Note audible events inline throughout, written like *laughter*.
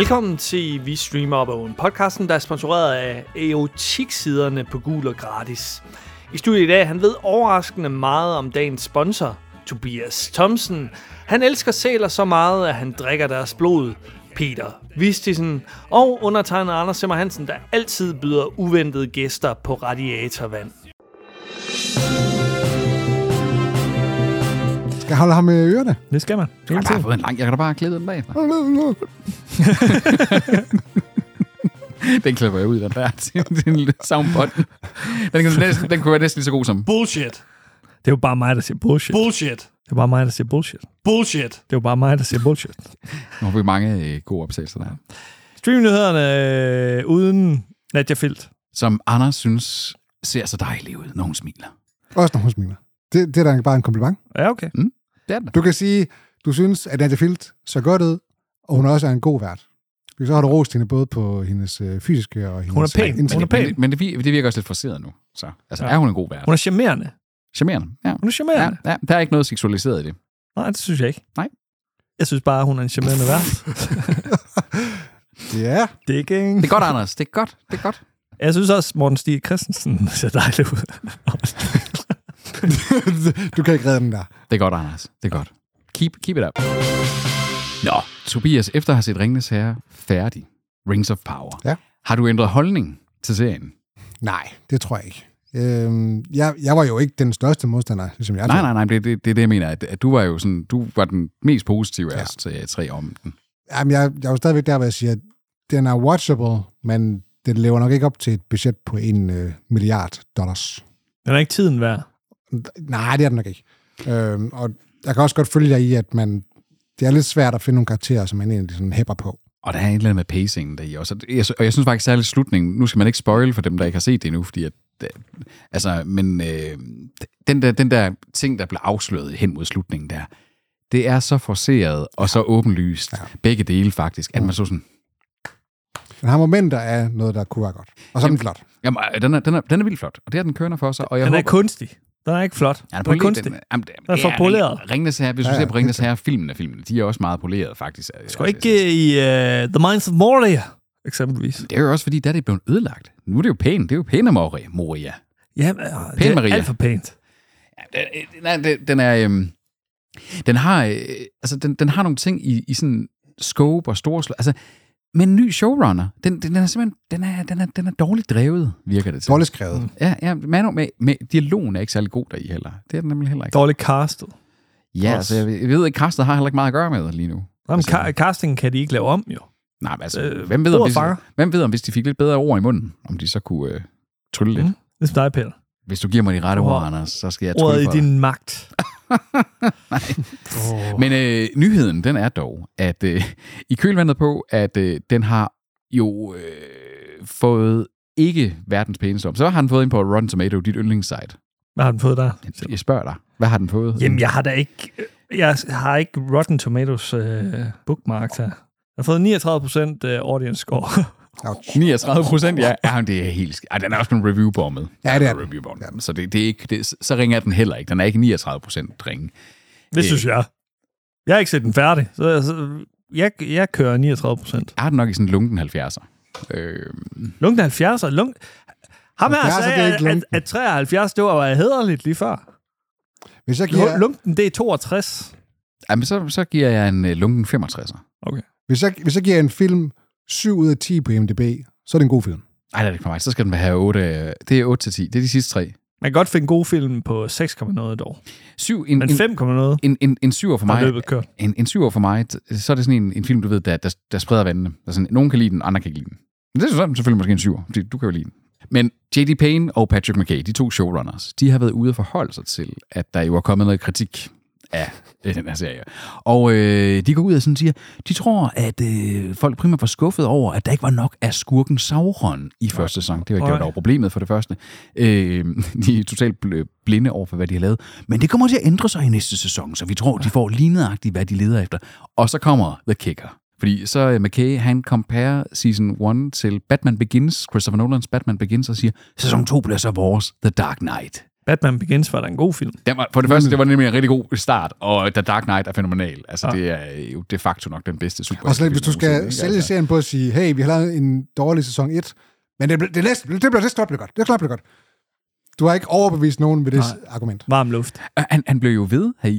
Velkommen til Vi Streamer Op Own, podcasten, der er sponsoreret af Eotik-siderne på Gul og Gratis. I studiet i dag, han ved overraskende meget om dagens sponsor, Tobias Thomsen. Han elsker sæler så meget, at han drikker deres blod. Peter Vistisen og undertegnet Anders Simmer Hansen, der altid byder uventede gæster på radiatorvand. Skal jeg holde ham med ørerne? Det skal man. Jeg har bare fået en lang, jeg kan da bare klæde den bag. *laughs* den klipper jeg ud, den der *laughs* en soundbot. Den, kan næsten, den kunne være næsten lige så god som... Bullshit. Det er jo bare mig, der siger bullshit. Bullshit. Det er bare mig, der siger bullshit. Bullshit. Det er jo bare mig, der siger bullshit. Nu har vi mange øh, gode optagelser der. Streamnyhederne øh, uden Nadja Filt. Som Anders synes ser så dejlig ud, når hun smiler. Også når hun smiler. Det, det er da bare en kompliment. Ja, okay. Det er den. Du kan sige, du synes, at Nadia Filt så godt ud, og hun også er en god vært. Fordi Så har du rost hende både på hendes øh, fysiske og hendes... Hun er pæn. indtægt. Hun er pæn. Men, men det, det virker også lidt forceret nu. Så. Altså, Ja. er hun en god vært? Hun er charmerende. Charmerende. Ja. Hun er charmerende. Ja, ja, der er ikke noget seksualiseret i det. Nej, det synes jeg ikke. Nej. Jeg synes bare, hun er en charmerende vært. *laughs* Ja, Digging. Det er godt, Anders. Det er godt. Det er godt. Jeg synes også, Morten Stig Christensen *laughs* ser dejlig ud. *laughs* du kan ikke redde den der. Det er godt, Anders. Det er godt. Keep, keep it up. Nå, Tobias, efter at have set Ringenes Herre færdig, Rings of Power, Ja. har du ændret holdning til serien? Nej, det tror jeg ikke. Øhm, jeg, jeg var jo ikke den største modstander, ligesom jeg Nej, tror. nej, nej, det, det, det er det, jeg mener. At, at du var jo sådan, du var den mest positive af Ja. os tre, tre om den. Jamen, jeg, jeg er jo stadigvæk der, hvor jeg siger, at den er watchable, men den lever nok ikke op til et budget på en øh, milliard dollars. Den er ikke tiden værd. Nej, det er den nok ikke. Øhm, og jeg kan også godt følge jer i, at man, det er lidt svært at finde nogle karakterer, som man egentlig sådan hæpper på. Og der er et eller andet med pacingen der i også. Og jeg, og jeg synes faktisk særligt slutningen, nu skal man ikke spoil for dem, der ikke har set det endnu, fordi at, øh, altså, men øh, den, der, den der ting, der blev afsløret hen mod slutningen der, det er så forceret og så åbenlyst, ja. begge dele faktisk, at man så sådan, Den har momenter af noget, der kunne være godt. Og så er den flot. jamen, øh, den er, den, er, den er vildt flot, og det er den kørende for sig, og jeg Den er håber, kunstig. Den er ikke flot. Ja, Den er kunstig. Den, jamen, det- Den er for ja, poleret. Ring- Ringenes Herre, hvis du Ja, ser ja, på Ringenes helt Herre, filmen af filmene, de er også meget poleret, faktisk. Skal ikke i uh, The Minds of Moria, eksempelvis. Det er jo også, fordi der er det blevet ødelagt. Nu er det jo pænt. Det er jo pæne Moria. Moria. Ja, Pæn det er Maria. alt for pænt. Ja, den, den, er, den er... Øhm, den har, øh, altså, den, den har nogle ting i, i sådan scope og store... Altså, med en ny showrunner, den, den er simpelthen den er, den er, den er dårligt drevet, virker det til. Dårligt skrevet. Ja, ja med, med, med, dialogen er ikke særlig god deri heller. Det er den nemlig heller ikke. Dårligt castet. Ja, altså, jeg, ved- jeg ved ikke, castet har heller ikke meget at gøre med lige nu. Jamen, Altså- ca- castingen kan de ikke lave om, jo. Nej, men altså, Øh, hvem, ved, om ordet hvis, fanger. hvem ved, om hvis de fik lidt bedre ord i munden, om de så kunne øh, trylle lidt. Mm. Ligesom dig, Peter. Hvis du giver mig de rette ord, Ord- Anders, så skal jeg Ordet trylle i for dig. *laughs* *laughs* magt. Men øh, nyheden, den er dog, at øh, i kølvandet på, at øh, den har jo øh, fået ikke verdens pæneste om, så har den fået ind på Rotten Tomato, dit yndlingssite. Hvad har den fået der? Jeg spørger dig, hvad har den fået? Jamen, jeg har da ikke... Jeg har ikke Rotten Tomatoes øh, bookmark her. Jeg har fået 39 procent øh, audience score. Ouch. 39 procent, ja. ja det er helt Ej, den er også en review på med. Ja, det er den. Review ja. Så det, det er ikke, det, så ringer den heller ikke. Den er ikke 39 procent ringe. Det synes jeg. Jeg har ikke set den færdig, så, så jeg, jeg kører 39 procent. Jeg har den nok i sådan en lunken 70'er. Øh, Lunken 70'er. Lunk... Ham her 70'er, det er sagde, at, at, at 73, det var hederligt lige før. Hvis jeg giver, Lunken, det er 62. jamen, så, så giver jeg en øh, lunken 65'er. Okay. hvis, jeg, hvis jeg giver en film 7 ud af 10 på IMDb, så er det en god film. Nej, det er det ikke for mig. Så skal den have 8. øh, Det er 8 til 10. Det er de sidste tre. Man kan godt finde en god film på 6,0 dog. 7, en, Men en, 5,0 en, en, en syver for har mig, løbet kørt. en, en syver for mig, så er det sådan en, en film, du ved, der, der, der spreder vandene. Der er sådan, nogen kan lide den, andre kan ikke lide den. Men det er så selvfølgelig måske en syver, fordi du kan jo lide den. Men J.D. Payne og Patrick McKay, de to showrunners, de har været ude og forholde sig til, at der jo er kommet noget kritik af øh, den her serie. Og øh, de går ud og sådan siger, de tror, at øh, folk primært var skuffet over, at der ikke var nok af skurken Sauron i første sæson. Det var, det var dog problemet for det første. Øh, *laughs* de er totalt bl- blinde over for, hvad de har lavet. Men det kommer til at ændre sig i næste sæson, så vi tror, de får lige nøjagtigt, hvad de leder efter. Og så kommer The Kicker. Fordi så uh, McKay, han comparer season 1 til Batman Begins, Christopher Nolans Batman Begins, og siger, sæson 2 bliver så vores The Dark Knight. Batman Begins var da en god film. Den var, for det første, det var nemlig en rigtig god start, og The Dark Knight er fænomenal. Altså, Ja. det er jo de facto nok den bedste super. Og så hvis du skal sælge serien på at sige, hey, vi har lavet en dårlig sæson 1, men det, det, det, næste, det bliver det snart bliver godt. Det er klart bliver godt. Du har ikke overbevist nogen med det Nej. argument. Varm luft. Han, han blev jo ved, hey,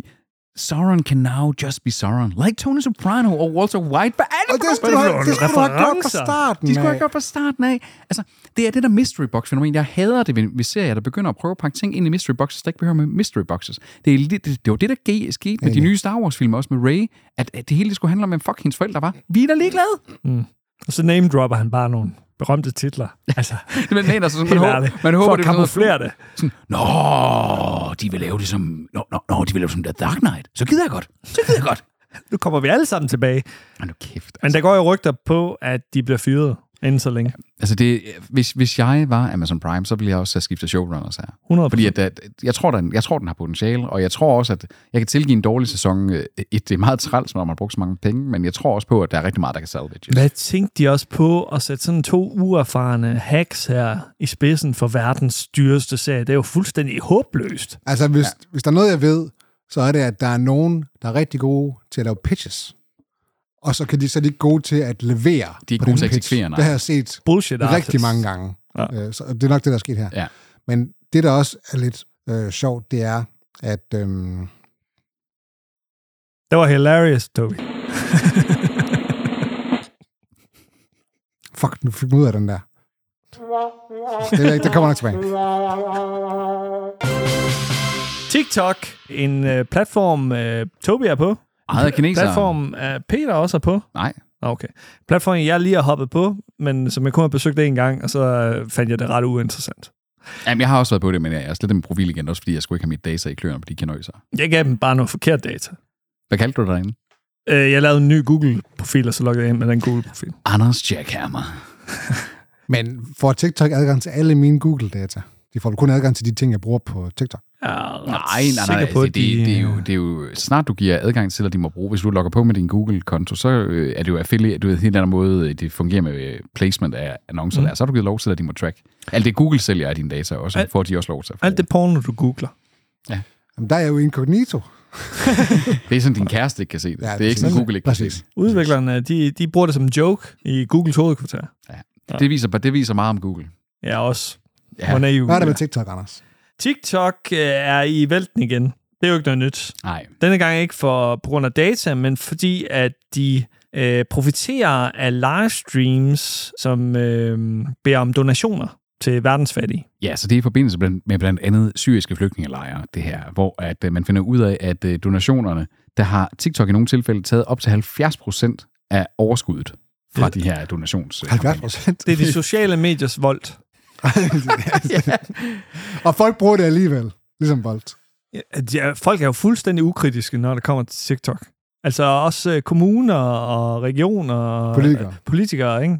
Sauron can now just be Sauron. Like Tony Soprano og Walter White. Hvad er Og det det for du noget? have, det skulle du have gjort fra starten. De skulle have gjort fra starten af. Altså, det er det der mystery box fænomen. Jeg hader det ved, ved serier, der begynder at prøve at pakke ting ind i mystery boxes, der ikke behøver med mystery boxes. Det, er, lidt- det, det var det, der skete med de nye Star Wars film, også med Rey, at, at det hele skulle handle om, hvem fuck hendes forældre var. Vi er da ligeglade. Og så name dropper han bare nogle berømte titler. *laughs* Altså, Men, nej, altså, man, håber, man håber, For det at er kamuflere det. Sådan, Nå, de vil lave det som... Nå, nå, nå, de vil lave det som The Dark Knight. Så gider jeg godt. Så gider jeg godt. Nu kommer vi alle sammen tilbage. Men nu kæft. Men der går jo rygter på, at de bliver fyret inden så længe. Altså, det, hvis, hvis jeg var Amazon Prime, så ville jeg også have skiftet showrunners her. 100 Fordi at, at, jeg, tror, den, jeg tror, den har potentiale, og jeg tror også, at jeg kan tilgive en dårlig sæson. øh, Et, det er meget træls, når man har brugt så mange penge, men jeg tror også på, at der er rigtig meget, der kan salvages. Hvad tænkte de også på at sætte sådan to uerfarne hacks her i spidsen for verdens dyreste serie? Det er jo fuldstændig håbløst. Altså, hvis, ja. hvis der er noget, jeg ved, så er det, at der er nogen, der er rigtig gode til at lave pitches. Og så, kan de, så er de ikke gode til at levere De er ikke på gode den til at eksekvere, nej. Det har jeg set Bullshit rigtig artists. mange gange. Ja. Ja. Så det er nok det, der er sket her. Ja. Men det, der også er lidt øh, sjovt, det er, at... Øhm, Det var hilarious, Toby. fuck, nu fik ud af den der. Det, er ikke, det kommer nok tilbage. TikTok, en øh, platform, øh, Toby er på. Ejet af kinesere. Platform, øh, Peter også er på. Nej. Okay. Platform, jeg lige har hoppet på, men som jeg kun har besøgt en gang, og så øh, fandt jeg det ret uinteressant. Jamen, jeg har også været på det, men jeg er slet min profil igen, også fordi jeg skulle ikke have mit data i kløerne på de kanøser. Jeg gav dem bare noget forkert data. Hvad kaldte du dig derinde? Øh, jeg lavede en ny Google-profil, og så loggede jeg ind med den Google-profil. Anders Jackhammer. *laughs* Men får TikTok adgang til alle mine Google-data? De får kun adgang til de ting, jeg bruger på TikTok. Er Nej, nej, nej. sikker på, altså, at det, de, det, er jo, det er jo, snart du giver adgang til, at de må bruge, hvis du logger på med din Google-konto, så øh, er det jo affiliate, du ved, helt anden måde, øh, det fungerer med øh, placement af annoncer mm. der, så har du givet lov til, at de må track. Alt det Google sælger af dine data også, Alt- får de også lov til at. Alt det porno, du googler. Jamen, der er jo incognito. *laughs* Det er sådan, din kæreste ikke kan se det. Ja, det er ikke sådan, præcis. Google ikke kan se Præcis. det. Udviklerne, de, de bruger det som en joke i Googles hovedkvarter. Det viser, det viser meget om Google. Ja, også. Ja. Hvor naiv. Hvad er der med TikTok, Anders? TikTok øh, er i vælten igen. Det er jo ikke noget nyt. Nej. Denne gang ikke for på grund af data, men fordi at de øh, profiterer af livestreams, som øh, beder om donationer til verdens fattige. Ja, så det er i forbindelse blandt- med blandt andet syriske flygtningelejre, det her, hvor at, øh, man finder ud af, at øh, donationerne, der har TikTok i nogle tilfælde taget op til 70 procent af overskuddet fra de her donations. 70 procent? Det er de sociale mediers *laughs* Og folk bruger det alligevel, ligesom Bolt. Ja, folk er jo fuldstændig ukritiske, når det kommer til TikTok. Altså også øh, kommuner og regioner og Politikere. øh, politikere ikke?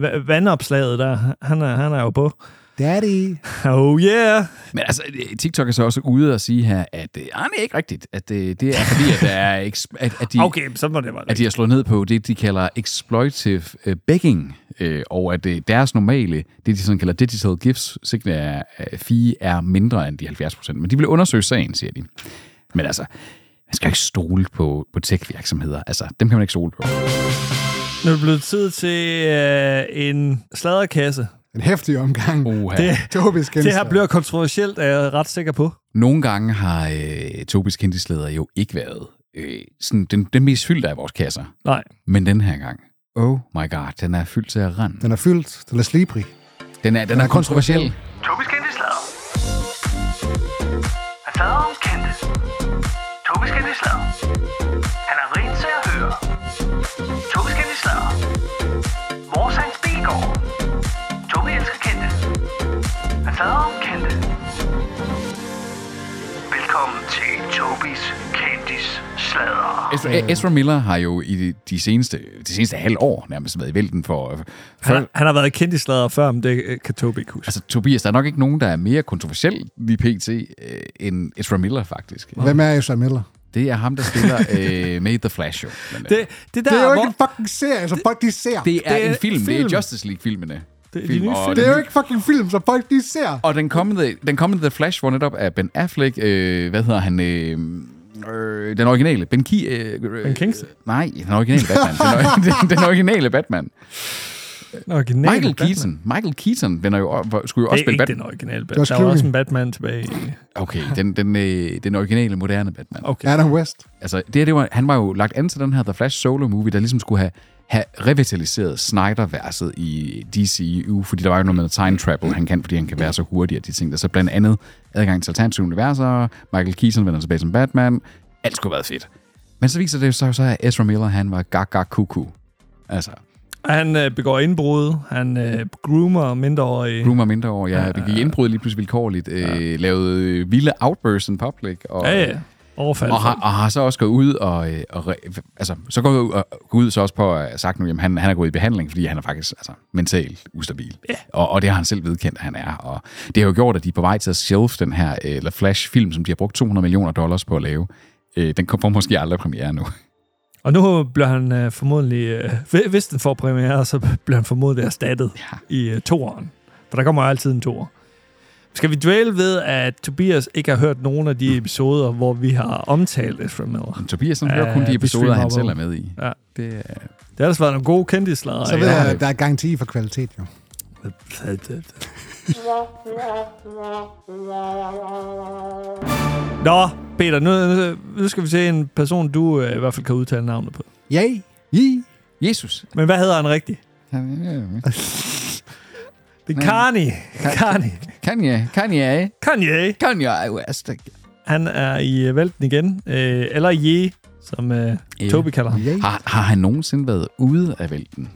Va- Vandopslaget der, han er, han er jo på. Daddy. Oh yeah! Men altså, TikTok er så også ude og sige her, at øh, ah, det er ikke rigtigt. At øh, det er fordi, at, der er eks- at, at, de, Okay, så må det være at de har slået ned på det, de kalder exploitive øh, begging, øh, og at øh, deres normale, det de sådan kalder digital gifts, øh, fee, er mindre end de 70 procent. Men de vil undersøge sagen, siger de. Men altså, man skal ikke stole på, på tech-virksomheder. Altså, dem kan man ikke stole på. Nu er det blevet tid til øh, en sladderkasse. En hæftig omgang. Oha. Det, Tobis det her bliver kontroversielt, er jeg ret sikker på. Nogle gange har øh, Tobis kendtisleder jo ikke været øh, sådan, den, den mest fyldte af vores kasser. Nej. Men den her gang, oh my god, den er fyldt til at rende. Den er fyldt. Den er slibrig. Den er, den er kontroversiel. Tobis kendte slader. Han slader om kendte. Tobis kendte slader. Han er rent til at høre. Tobis kendte slader. Vores hans Bilgaard. Tobi elsker kendte. Han. Velkommen til Tobis kendis slader. Ezra, Ezra Miller har jo i de, de seneste, de seneste halv år nærmest været i vælten for... Han, for har- han har været kendt i sladder før, men det øh, kan Tobi ikke huske. altså, Tobias, der er nok ikke nogen, der er mere kontroversiel lige pt. Øh, end Ezra Miller, faktisk. Hvem er Ezra Miller? Det er ham, der spiller øh, med i The Flash andet. Det, det der, Det er jo hvor, ikke en fucking serie, som folk de ser. det er det er en film. Det film. er Justice League-filmene. Det er de film. nye film. Det er jo ikke fucking film, som folk de ser. Og den kommende, den kommende The Flash, hvor netop er Ben Affleck, øh, hvad hedder han, øh, øh, den originale, Ben, Ki, øh, Ben Kingston? Nej, den originale Batman. den, *laughs* den, den originale Batman. Den originale Michael Batman. Keaton. Michael Keaton vender jo, skulle jo også Det er spille ikke Batman. den originale Batman. Der var også en Batman tilbage. Okay, den, den, øh, den originale, moderne Batman. Okay. Adam West. Altså, det, det var, han var jo lagt an til den her The Flash solo-movie, der ligesom skulle have, have revitaliseret Snyder-verset i DCU, fordi der var jo noget med time travel, han kan, fordi han kan være så hurtig, og de ting der. Så blandt andet adgang til alternative universer, Michael Keaton vender tilbage som Batman. Alt skulle have været fedt. Men så viser det sig så, at Ezra Miller, han var gaga kuku. Altså, Han øh, begår indbrud, han øh, groomer mindreårige. groomer mindre over. Jeg begik indbrud lige pludselig vilkårligt, øh, lavede øh, vilde outbursts in public, og, Ja, ja. Overfald. og, har, og har så også gået ud og, øh, og altså, så går ud, og, ud så også på at have sagt nu, jamen han, han er gået i behandling, fordi han er faktisk altså, mentalt ustabil. Ja. Og, og det har han selv vedkendt, at han er. Og det har jo gjort, at de er på vej til at shelf den her øh, eller Flash-film, som de har brugt 200 millioner dollars på at lave. Øh, den kommer måske aldrig premiere nu. *laughs* Og nu bliver han øh, formodentlig, øh, hvi- hvis den får premiere, så bliver han formodentlig erstattet Ja. i øh, toeren. For der kommer jo altid en toer. Skal vi dvæle ved, at Tobias ikke har hørt nogen af de episoder, hvor vi har omtalt Ezra Miller? Men Tobias han Ja, hører kun de episoder, han selv er med i. Ja. Det, er- Det har ellers været nogle gode kendislader. Så ved jeg, der er garanti for kvalitet, jo. Nå, Peter, nu, nu skal vi se en person, du øh, i hvert fald kan udtale navnet på. Yay. Yee. Jesus. Men hvad hedder han rigtigt? Det er Kanye. Kanye. Kanye, Kanye, Kanye. Kanye West. Han er i øh, vælten igen. Øh, eller Ye, som øh, Ja. Toby kalder ham. Yay. Har, har han nogensinde været ude af vælten?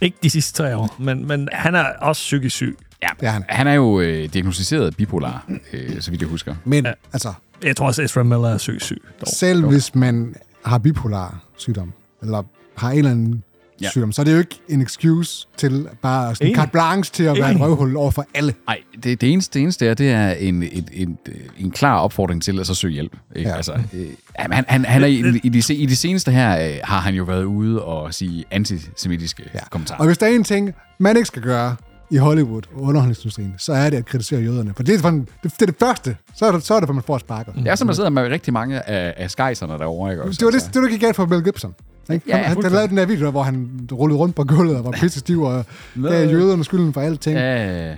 Ikke de sidste tre år, men, men han er også psykisk syg. Ja, Det er han. han er jo øh, diagnostiseret bipolar, øh, så vidt jeg husker. Men Ja. altså, Jeg tror også, Ezra Miller er psykisk syg. Dog. selv hvis man har bipolar sygdom, eller har en eller anden Ja. sygdom, så er det jo ikke en excuse til bare sådan Enig. carte blanche til at være et Enig. røvhul over for alle. Nej, det, det, eneste, det eneste er, det er en, en, en, en klar opfordring til at så søge hjælp. Ikke? Ja. Altså, øh, jamen, han, han, han er i, i, de, i de seneste her, øh, har han jo været ude og sige antisemitiske ja. kommentarer. Og hvis der er en ting, man ikke skal gøre i Hollywood og underholdningsindustrien, så er det at kritisere jøderne. For det er, det, det, er det første. Så er det, så er det, for man får sparker. Det er som, der sidder med rigtig mange af, af skejserne derovre. Ikke? Også, Det var det, altså. det, det gik galt for Mel Gibson. Ikke? Ja, han, han, lavede den der video, hvor han rullede rundt på gulvet og var pisse stiv og gav jøderne skylden for alting. Ja. Ja,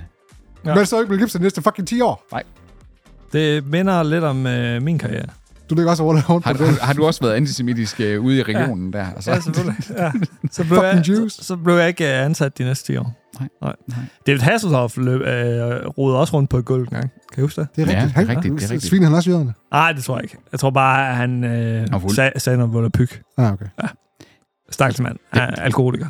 Ja. Men så ikke Mel Gibson de næste fucking 10 år. Det minder lidt om øh, min karriere. Du ligger også rundt rundt har, på det. har, har du også været antisemitisk øh, ude i regionen ja. der? Altså, Ja, selvfølgelig. Ja. Så, blev jeg, Fucking så, så blev jeg ikke øh, ansat de næste 10 år. Nej. Nej. David Hasselhoff løb, øh, rodede også rundt på et gulv en gang. Kan I huske det? Det er Ja, rigtigt. det er rigtigt, det er rigtigt. Sviner han også jøderne? Nej, det tror jeg ikke. Jeg tror bare, at han øh, sag, sagde noget volapyk. Ah, okay. Stakkels mand. Han er alkoholiker.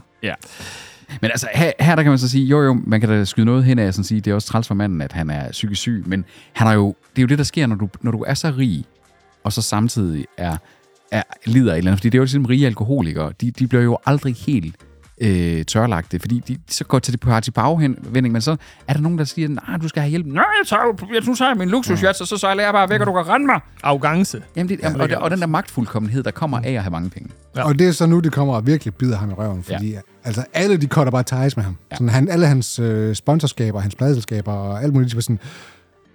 Men altså, her, her der kan man så sige, jo jo, man kan da skyde noget hen af, sådan sige, det er også træls for manden, at han er psykisk syg, men han har jo, det er jo det, der sker, når du, når du er så rig, og så samtidig er, er lider af et eller andet, fordi det er jo ligesom rige alkoholikere, de, de bliver jo aldrig helt øh, tørlagte, fordi de så går til det på til bagvending, men så er der nogen, der siger, nej, du skal have hjælp. Nej, jeg tager, jo- jeg, nu tager jeg min luksusjat, og så sejler jeg bare væk, og du kan rende mig. Arrogance. Jamen, det, jamen, og, og, den der magtfuldkommenhed, der kommer af at have mange penge. Ja. Og det er så nu, det kommer og virkelig bider ham i røven, fordi ja. altså, alle de cutter bare ties med ham. Ja. Sådan, han, alle hans øh, sponsorskaber, hans pladeselskaber og alt muligt, de var sådan,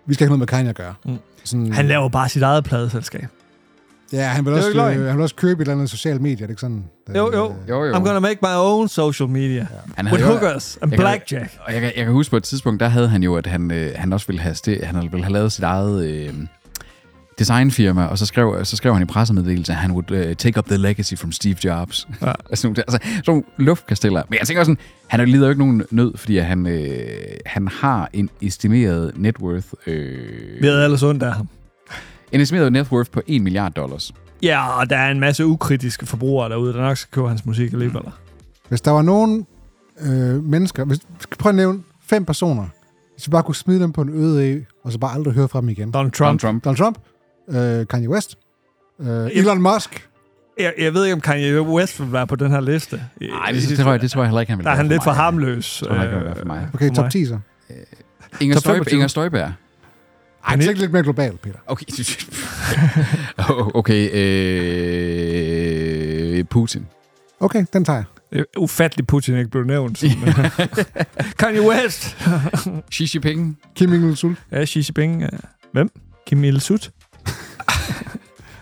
vi skal ikke have noget med Kanye at gøre. Mm. Sådan, Han laver bare sit eget pladeselskab. Ja, han vil, også, øh, han vil også købe et eller andet socialt medie, er det ikke sådan? Jo, jo. Øh, Jo, jo. I'm gonna make my own social media. Ja. Han With jo- hookers and Jeg kan- blackjack. Og jeg kan, jeg kan huske på et tidspunkt, der havde han jo, at han, øh, han også ville have, sti- han ville have lavet sit eget øh, designfirma, og så skrev, så skrev han i pressemeddelelse, at han would uh, take up the legacy from Steve Jobs. Ja. *laughs* altså, altså, sådan nogle luftkasteller. Men jeg tænker også sådan, han lider jo ikke nogen nød, fordi at han, øh, han har en estimeret net worth, øh, Vi havde ellers ondt af ham. En estimeret net worth på 1 milliard dollars. Ja, og der er en masse ukritiske forbrugere derude, der nok skal købe hans musik alligevel. Hvis der var nogen øh, mennesker, hvis, prøv at nævne fem personer, hvis vi bare kunne smide dem på en øde ø, og så bare aldrig høre fra dem igen. Donald Trump. Trump. Donald Trump, øh, Kanye West, øh, Elon Musk, Jeg, jeg ved ikke, om Kanye West vil være på den her liste. Nej, det, det, tror jeg, det tror jeg heller ikke, han vil Der er han lidt for mig. harmløs. tror jeg ikke, han vil være for mig. okay, For top mig. 10 så. Inger, Top Støjberg, 25. Inger Støjberg. Ej, tænk lidt mere globalt, Peter. Okay. *laughs* okay, øh, Putin. Okay, den tager jeg. Det er ufatteligt, Putin ikke blev nævnt. Som, øh, *laughs* Kanye West. *laughs* Xi Jinping. Kim Il-sung. ja, Xi Jinping. ja. Hvem? Kim Il-sut.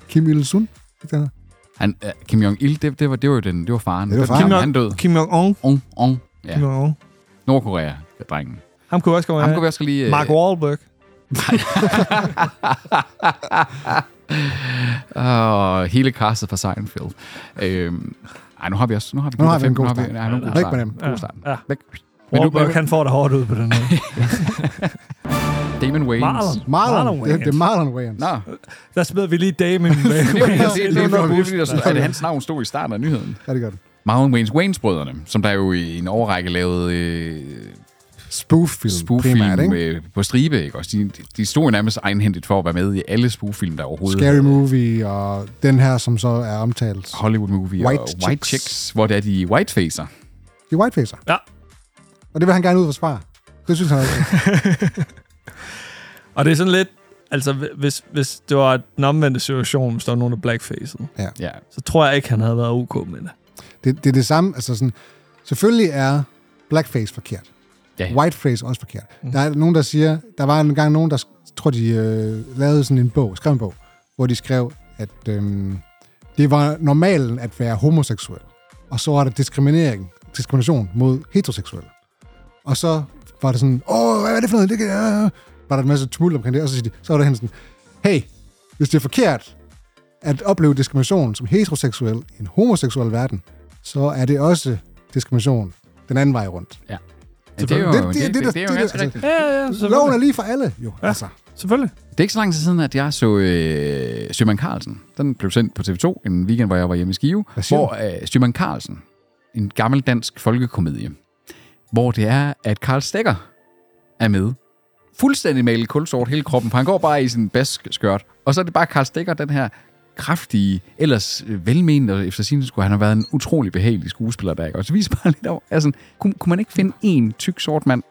Kim Il-sung. Ikke? Han, uh, Kim Jong-il, det, det, var, det var jo den, det var faren. Det var faren. Kim, han døde. Kim Jong-un. On, on. Ja. Kim Jong-un. Nordkorea, drengen. Ham kunne også komme Ham kunne også lige... Mark Wahlberg. Og hele castet fra Seinfeld. Øhm, ej, nu har vi også... Nu har vi, Nu har vi en god nu har start. ja, nu har vi en god Væk start. med dem. God start. Ja. Væk. Men nu, Wahlberg, han får det hårdt ud på den her. Damon Wayans. Marlon. Marlon. Marlon Det, det er Marlon Wayans. Nå, Der smider vi lige Damon med. det var lige det det stod, at hans navn stod i starten af nyheden. Ja, det gør den. Marlon Wayans Wayans-brødrene, som der jo i en overrække lavede øh, Spoof-film, spoof-film primært, ikke? øh, på stribe. Ikke? Også de, de, de stod nærmest egenhændigt for at være med i alle spoof-film, der overhovedet Scary Movie, og den her, som så er omtalt. Hollywood Movie White og Chicks. White Chicks, hvor det er de whitefacer. De whitefacer. Ja. Og det vil han gerne ud for svar. Det synes han også. *laughs* Og det er sådan lidt... Altså, hvis, hvis det var den omvendte situation, hvis der var nogen, der blackfacede, Ja. så tror jeg ikke, han havde været ok med det. det, det er det samme. Altså sådan, selvfølgelig er blackface forkert. Ja, ja. Whiteface også forkert. Der er nogen, der siger... Der var en gang nogen, der tror, de øh, lavede sådan en bog, skrev en bog, hvor de skrev, at øhm, det var normalen at være homoseksuel. Og så var der diskriminering, diskrimination mod heteroseksuelle. Og så var det sådan, åh, hvad er det for noget? Det kan, øh. Var der en masse tumult omkring det, og så, siger de, så var der hen sådan, hey, hvis det er forkert at opleve diskrimination som heteroseksuel i en homoseksuel verden, så er det også diskrimination den anden vej rundt. Ja, det er jo, Det- det, det- det, det- det, det er jo ganske altså- rigtigt. Ja, ja, Loven er lige for alle, jo. Ja. Altså. selvfølgelig. Det er ikke så lang tid siden, at jeg så øh, Styrman Carlsen. Den blev sendt på TV2 en weekend, hvor jeg var hjemme i Skive. Hvor øh, Styrman Carlsen, en gammel dansk folkekomedie, hvor det er, at Karl Stegger er med. Fuldstændig malet kulsort hele kroppen, for han går bare i sin baskskørt. Og så er det bare Karl Stegger, den her kraftige, ellers øh, velmenende, og efter sin skulle han have været en utrolig behagelig skuespiller der. Ikke? Og så viser bare *laughs* lidt over, altså, kunne, kunne man ikke finde en tyk sort mand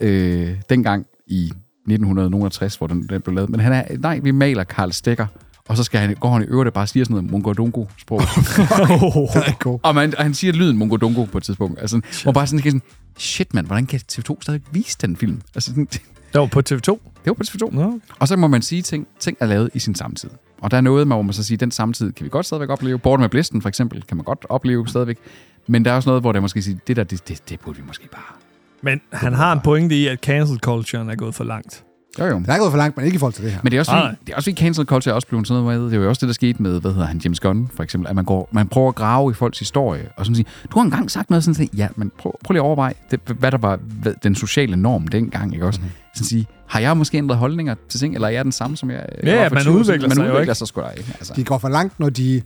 øh, dengang i 1960, hvor den, den blev lavet. Men han er, nej, vi maler Karl Stegger, og så skal han, går han i øvrigt og bare siger sådan noget mongodongo-sprog. *laughs* Det god. og, man, og han siger lyden mongodongo på et tidspunkt. Altså, hvor bare sådan, sådan, shit mand, hvordan kan TV2 stadig vise den film? Altså, sådan, *laughs* det Det var på TV2. var på TV2. Nå. Og så må man sige, ting, ting er lavet i sin samtid. Og der er noget, hvor man så siger, den samtid kan vi godt stadigvæk opleve. Borten med Blisten for eksempel, kan man godt opleve stadigvæk. Men der er også noget, hvor der måske siger, det der, det, det, det burde vi måske bare. Men han har en pointe i, at cancel culturen er gået for langt. Jo, jo. Det er gået for langt, men ikke i forhold til det her. Men det er også fordi, nej. det er også fordi cancel culture er også blevet sådan noget med, det er jo også det, der skete med, hvad hedder han, James Gunn, for eksempel, at man, går, man prøver at grave i folks historie, og sådan sige, du har engang sagt noget sådan set, ja, men prøv, prøv lige at overveje, det, hvad der var hvad, den sociale norm dengang, ikke også? Mhm. Mm-hmm. Sådan sige, har jeg måske ændret holdninger til ting, eller er jeg den samme, som jeg Ja, for man 20 år udvikler siden? sig man jo udvikler ikke. sig sgu da ikke. Altså. De går for langt, når de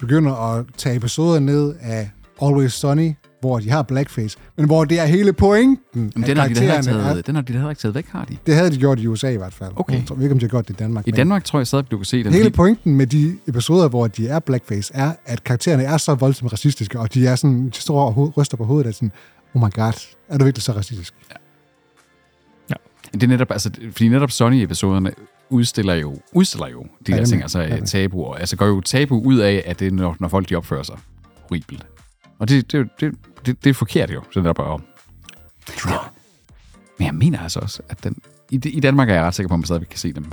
begynder at tage episoder ned af Always Sunny, hvor de har blackface, men hvor det er hele pointen, Men at den har, de karaktererne er, taget, den har de heller ikke taget væk, har de? det havde de gjort i USA i hvert fald. Okay. Jeg tror ikke, om de har gjort det i Danmark. I men Danmark tror jeg stadig, du kan se den. Hele fordi- pointen med de episoder, hvor de er blackface, er, at karaktererne er så voldsomt racistiske, og de er sådan, de står og ryster på hovedet, at sådan, oh my god, er du virkelig så racistisk? Det er netop, altså, fordi netop Sony-episoderne udstiller jo, udstiller jo de Ja, der ting, altså ja, det. tabuer. Altså går jo tabu ud af, at det er, når, når folk de opfører sig horribelt. Og det, det, det, det, det er forkert jo, så det er bare om. Men jeg mener altså også, at den, i, i Danmark er jeg ret sikker på, at man stadigvæk kan se dem.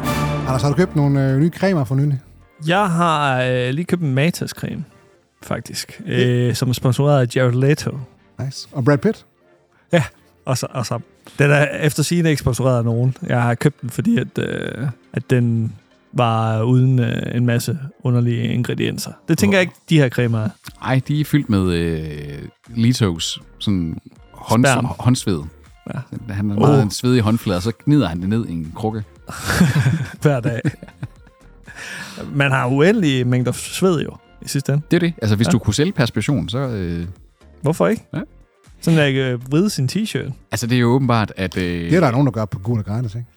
Anders, har du købt nogle øh, nye cremer for nylig? Jeg har øh, lige købt en Matas-creme, faktisk, øh, som er sponsoreret af Jared Leto. Nice. Og Brad Pitt? Og så, og så, den er efter sigende ikke sponsoreret af nogen. Jeg har købt den, fordi at, øh, at den var uden øh, en masse underlige ingredienser. Det tænker jeg ikke, de her cremer er. Ej, de er fyldt med øh, Litos sådan hånd, Sperm. håndsved. Ja. Han er meget Oh. en svedig håndflade, og så gnider han det ned i en krukke. *laughs* hver dag. Man har uendelige mængder sved jo, i sidste ende. Det er det. Altså, hvis Ja. du kunne sælge perspiration, så... Øh, Hvorfor ikke? Ja. Sådan at jeg kan vride sin t-shirt. altså, det er jo åbenbart, at... Øh, Det er der nogen, der gør på og gratis, ikke?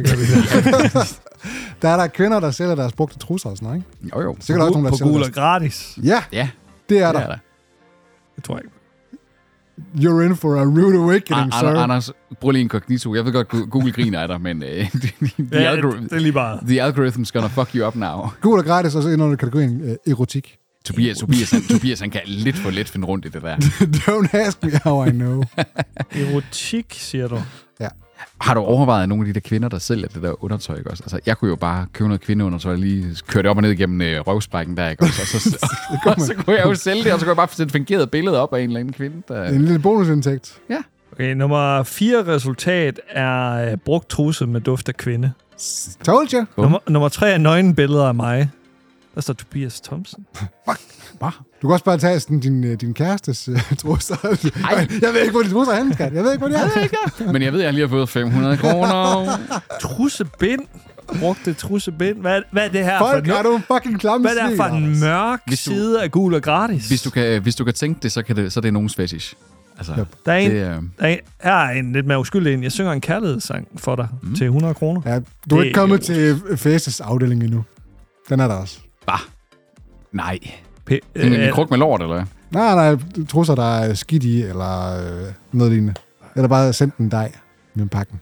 Hvad gør vi der? *laughs* Der er der kvinder, der sælger deres brugte trusser og sådan noget, ikke? Jo, jo. Sikkert også nogen, der på sælger deres... gratis. Ja, Ja, det er det der. er der. Det tror jeg ikke. You're in for a rude awakening, An- sir. An- Anders, brug lige incognito. Jeg ved godt, Google griner af dig, men uh, the, the, Ja, algor- det er lige bare. the algorithm's gonna fuck you up now. Gul og gratis, og så ind under kategorien øh, erotik. Tobias, Tobias, han, Tobias, han kan lidt for let finde rundt i det der. *laughs* Don't ask me how I know. *laughs* Erotik, siger du. Har du overvejet nogle af de der kvinder, der sælger det der undertøj, ikke også? Altså, jeg kunne jo bare købe noget kvindeundertøj og lige køre det op og ned igennem øh, røvsprækken der, ikke også? Og så, *laughs* og, og så kunne jeg jo sælge det, og så kunne jeg bare få et fingeret billede op af en eller anden kvinde, der... En lille bonusindtægt. Okay, nummer fire resultat er øh, brugt trusse med duft af kvinde. Told you. Nummer, nummer tre er nøgenbilleder af mig. Der står Tobias Thompson. Hva? Du kan også bare tage sådan din, øh, din kærestes uh, trusser. Jeg ved ikke, hvor de trusser er skat. Jeg ved ikke, hvor de er. Men jeg ved, jeg lige har fået 500 kroner. *laughs* Trussebind. Brugte trussebind. Hvad, hvad er det her Folk for er du fucking klamme Hvad er det her for en mørk Hvis du- side af gul og gratis? Hvis du kan, hvis du kan tænke det, så, kan det, så er det nogens fetish. Altså, Yep. der er en, det, øh, der er en, her er en lidt mere uskyldig en. Jeg synger en kærlighedssang for dig mm. til 100 kroner. Ja, du er Det ikke kommet er til Faces afdeling endnu. Den er der også. Nej. P- En, øh, en kruk med lort, eller hvad? Nej, nej, trusser, der er skidt i, eller øh, noget lignende. Eller bare sendt en dej med pakken.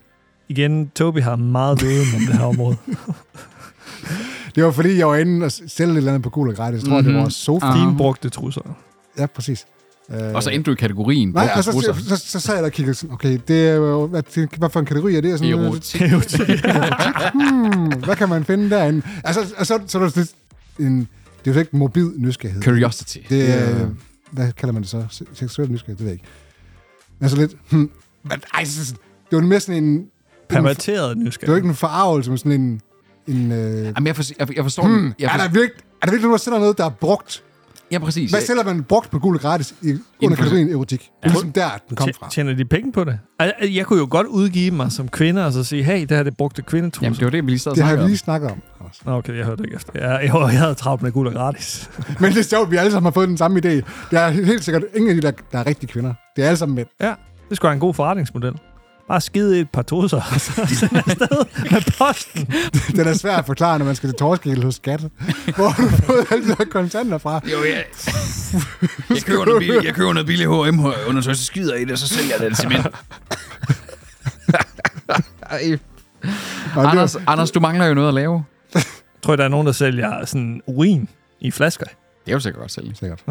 igen, Toby har meget viden om det her område. *laughs* Det var fordi, jeg var inde og sælge et eller andet på gul og gratis. Jeg tror, mm-hmm. det Mhm. var sofa. Ah. Dine brugte trusser. Ja, præcis. Øh, Og så endte du i kategorien. Nej, og så, trusser. så, så, så sad jeg der og kiggede sådan, okay, det er jo, hvad, det, hvad for en kategori er det? Sådan, øh, Erotik. *laughs* hmm, hvad kan man finde derinde? Altså, og så, så lidt en, det er jo ikke mobil nysgerrighed. Curiosity. Det er, Ja. hvad kalder man det så? Se- Seksuel nysgerrighed, det ved jeg ikke. Men så lidt, hmm, men, ej, det var mere sådan en, Perverteret det var ikke en forarvelse, men sådan en, en øh, Jamen, jeg, forstår, jeg, jeg forstår hmm. Jeg er, forstår, der virkelig, er der virkelig nogen, der sælger noget, der er brugt? Ja, præcis. Hvad sælger man brugt på gul gratis i, under kategorien erotik? Er ligesom der, den kom fra. Tjener de penge på det? Altså, Jeg kunne jo godt udgive mig som kvinde og så sige, hey, det her det brugte kvindetrusser. Jamen, det var det, vi lige sad og Det har snakkede vi om. lige snakket om. Nå, okay, jeg hørte ikke efter. Jeg, jeg, jeg havde travlt med guld og gratis. *laughs* Men det er sjovt, vi alle sammen har fået den samme idé. Det er helt sikkert ingen af de, der, der er rigtige kvinder. Det er alle sammen mænd. Ja, det skulle være en god forretningsmodel. Bare skide et par trusser, og så sende afsted med posten. *laughs* Den er svær at forklare, når man skal til torskæld hos skat. Hvor har du fået alle de der kontanter fra? Jo, jeg, jeg, køber noget billigt, jeg køber noget billigt H&M undertøj, så skider i det, og så sælger jeg det til mænd. Anders, Anders, du mangler jo noget at lave. Tror jeg, der er nogen, der sælger sådan urin i flasker. Det er jo sikkert godt sælge. sikkert.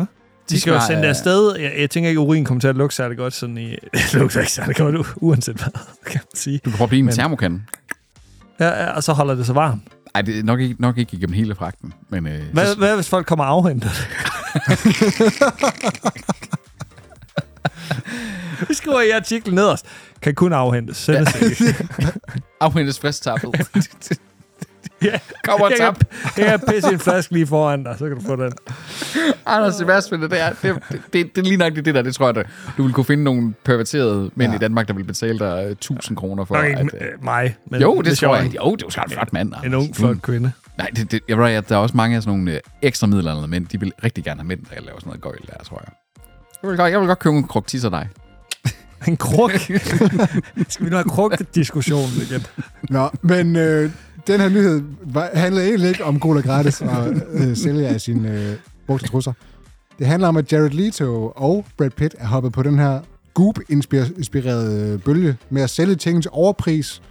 De skal jo sende det afsted. Jeg, jeg tænker ikke, at urin kommer til at lugte særlig godt sådan i... *laughs* Det lugter ikke særlig godt, u- uanset hvad, *laughs* kan man sige. Du kan prøve at blive en Men- termokande. Ja, ja, og så holder det sig varmt. Ej, det er nok ikke, nok ikke igennem hele fragten. Men, øh, Hvad, så, hvad hvis folk kommer det? *laughs* Vi skriver i artiklen nederst. Kan kun afhentes. Sendes ikke. afhentes fristappet. Ja, Kom og tap. kan, jeg kan pisse en flaske lige foran dig, så kan du få den. Anders, det værste det, det er, det, det, det, det lige nok det der, det tror jeg, du vil kunne finde nogle perverterede mænd Ja. i Danmark, der vil betale dig øh, 1000 kroner for. Nok at, ikke øh, øh, mig. Men jo, det, er tror jeg. Jo, det er jo en flot mand. En Anders. ung, flot kvinde. Nej, det, det, jeg ved, at der er også mange af sådan nogle øh, ekstra middelalderne mænd. De vil rigtig gerne have mænd, der laver sådan noget gøjl der, tror jeg. Jeg vil godt, jeg vil godt købe en kruk tisser dig. En kruk. *laughs* Skal vi nu have kruk-diskussionen igen? Nå, men øh, den her nyhed var, handlede egentlig ikke om og gratis og øh, sælge af sine øh, brugte trusser. Det handler om, at Jared Leto og Brad Pitt er hoppet på den her Goop-inspirerede bølge med at sælge ting til overpris,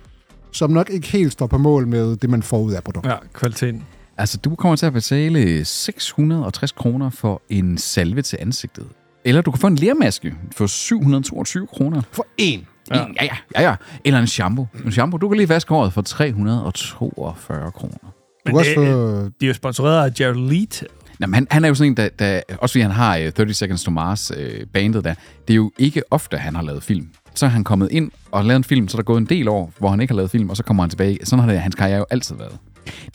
som nok ikke helt står på mål med det, man får ud af produktet. Ja, kvaliteten. Altså, du kommer til at betale 660 kroner for en salve til ansigtet. Eller du kan få en lermaske for 722 kroner. For én. Ja. ja, ja, ja, ja. Eller en shampoo. En shampoo, du kan lige vaske håret for 342 kroner. Du Men kan også det, få... øh, de er jo sponsoreret af Jared Leto. Jamen, han, han er jo sådan en, der, der også fordi han har øh, 30 Seconds to Mars øh, bandet der, det er jo ikke ofte, han har lavet film. Så er han kommet ind og lavet en film, så er der gået en del år, hvor han ikke har lavet film, og så kommer han tilbage. Sådan har det, hans karriere jo altid været.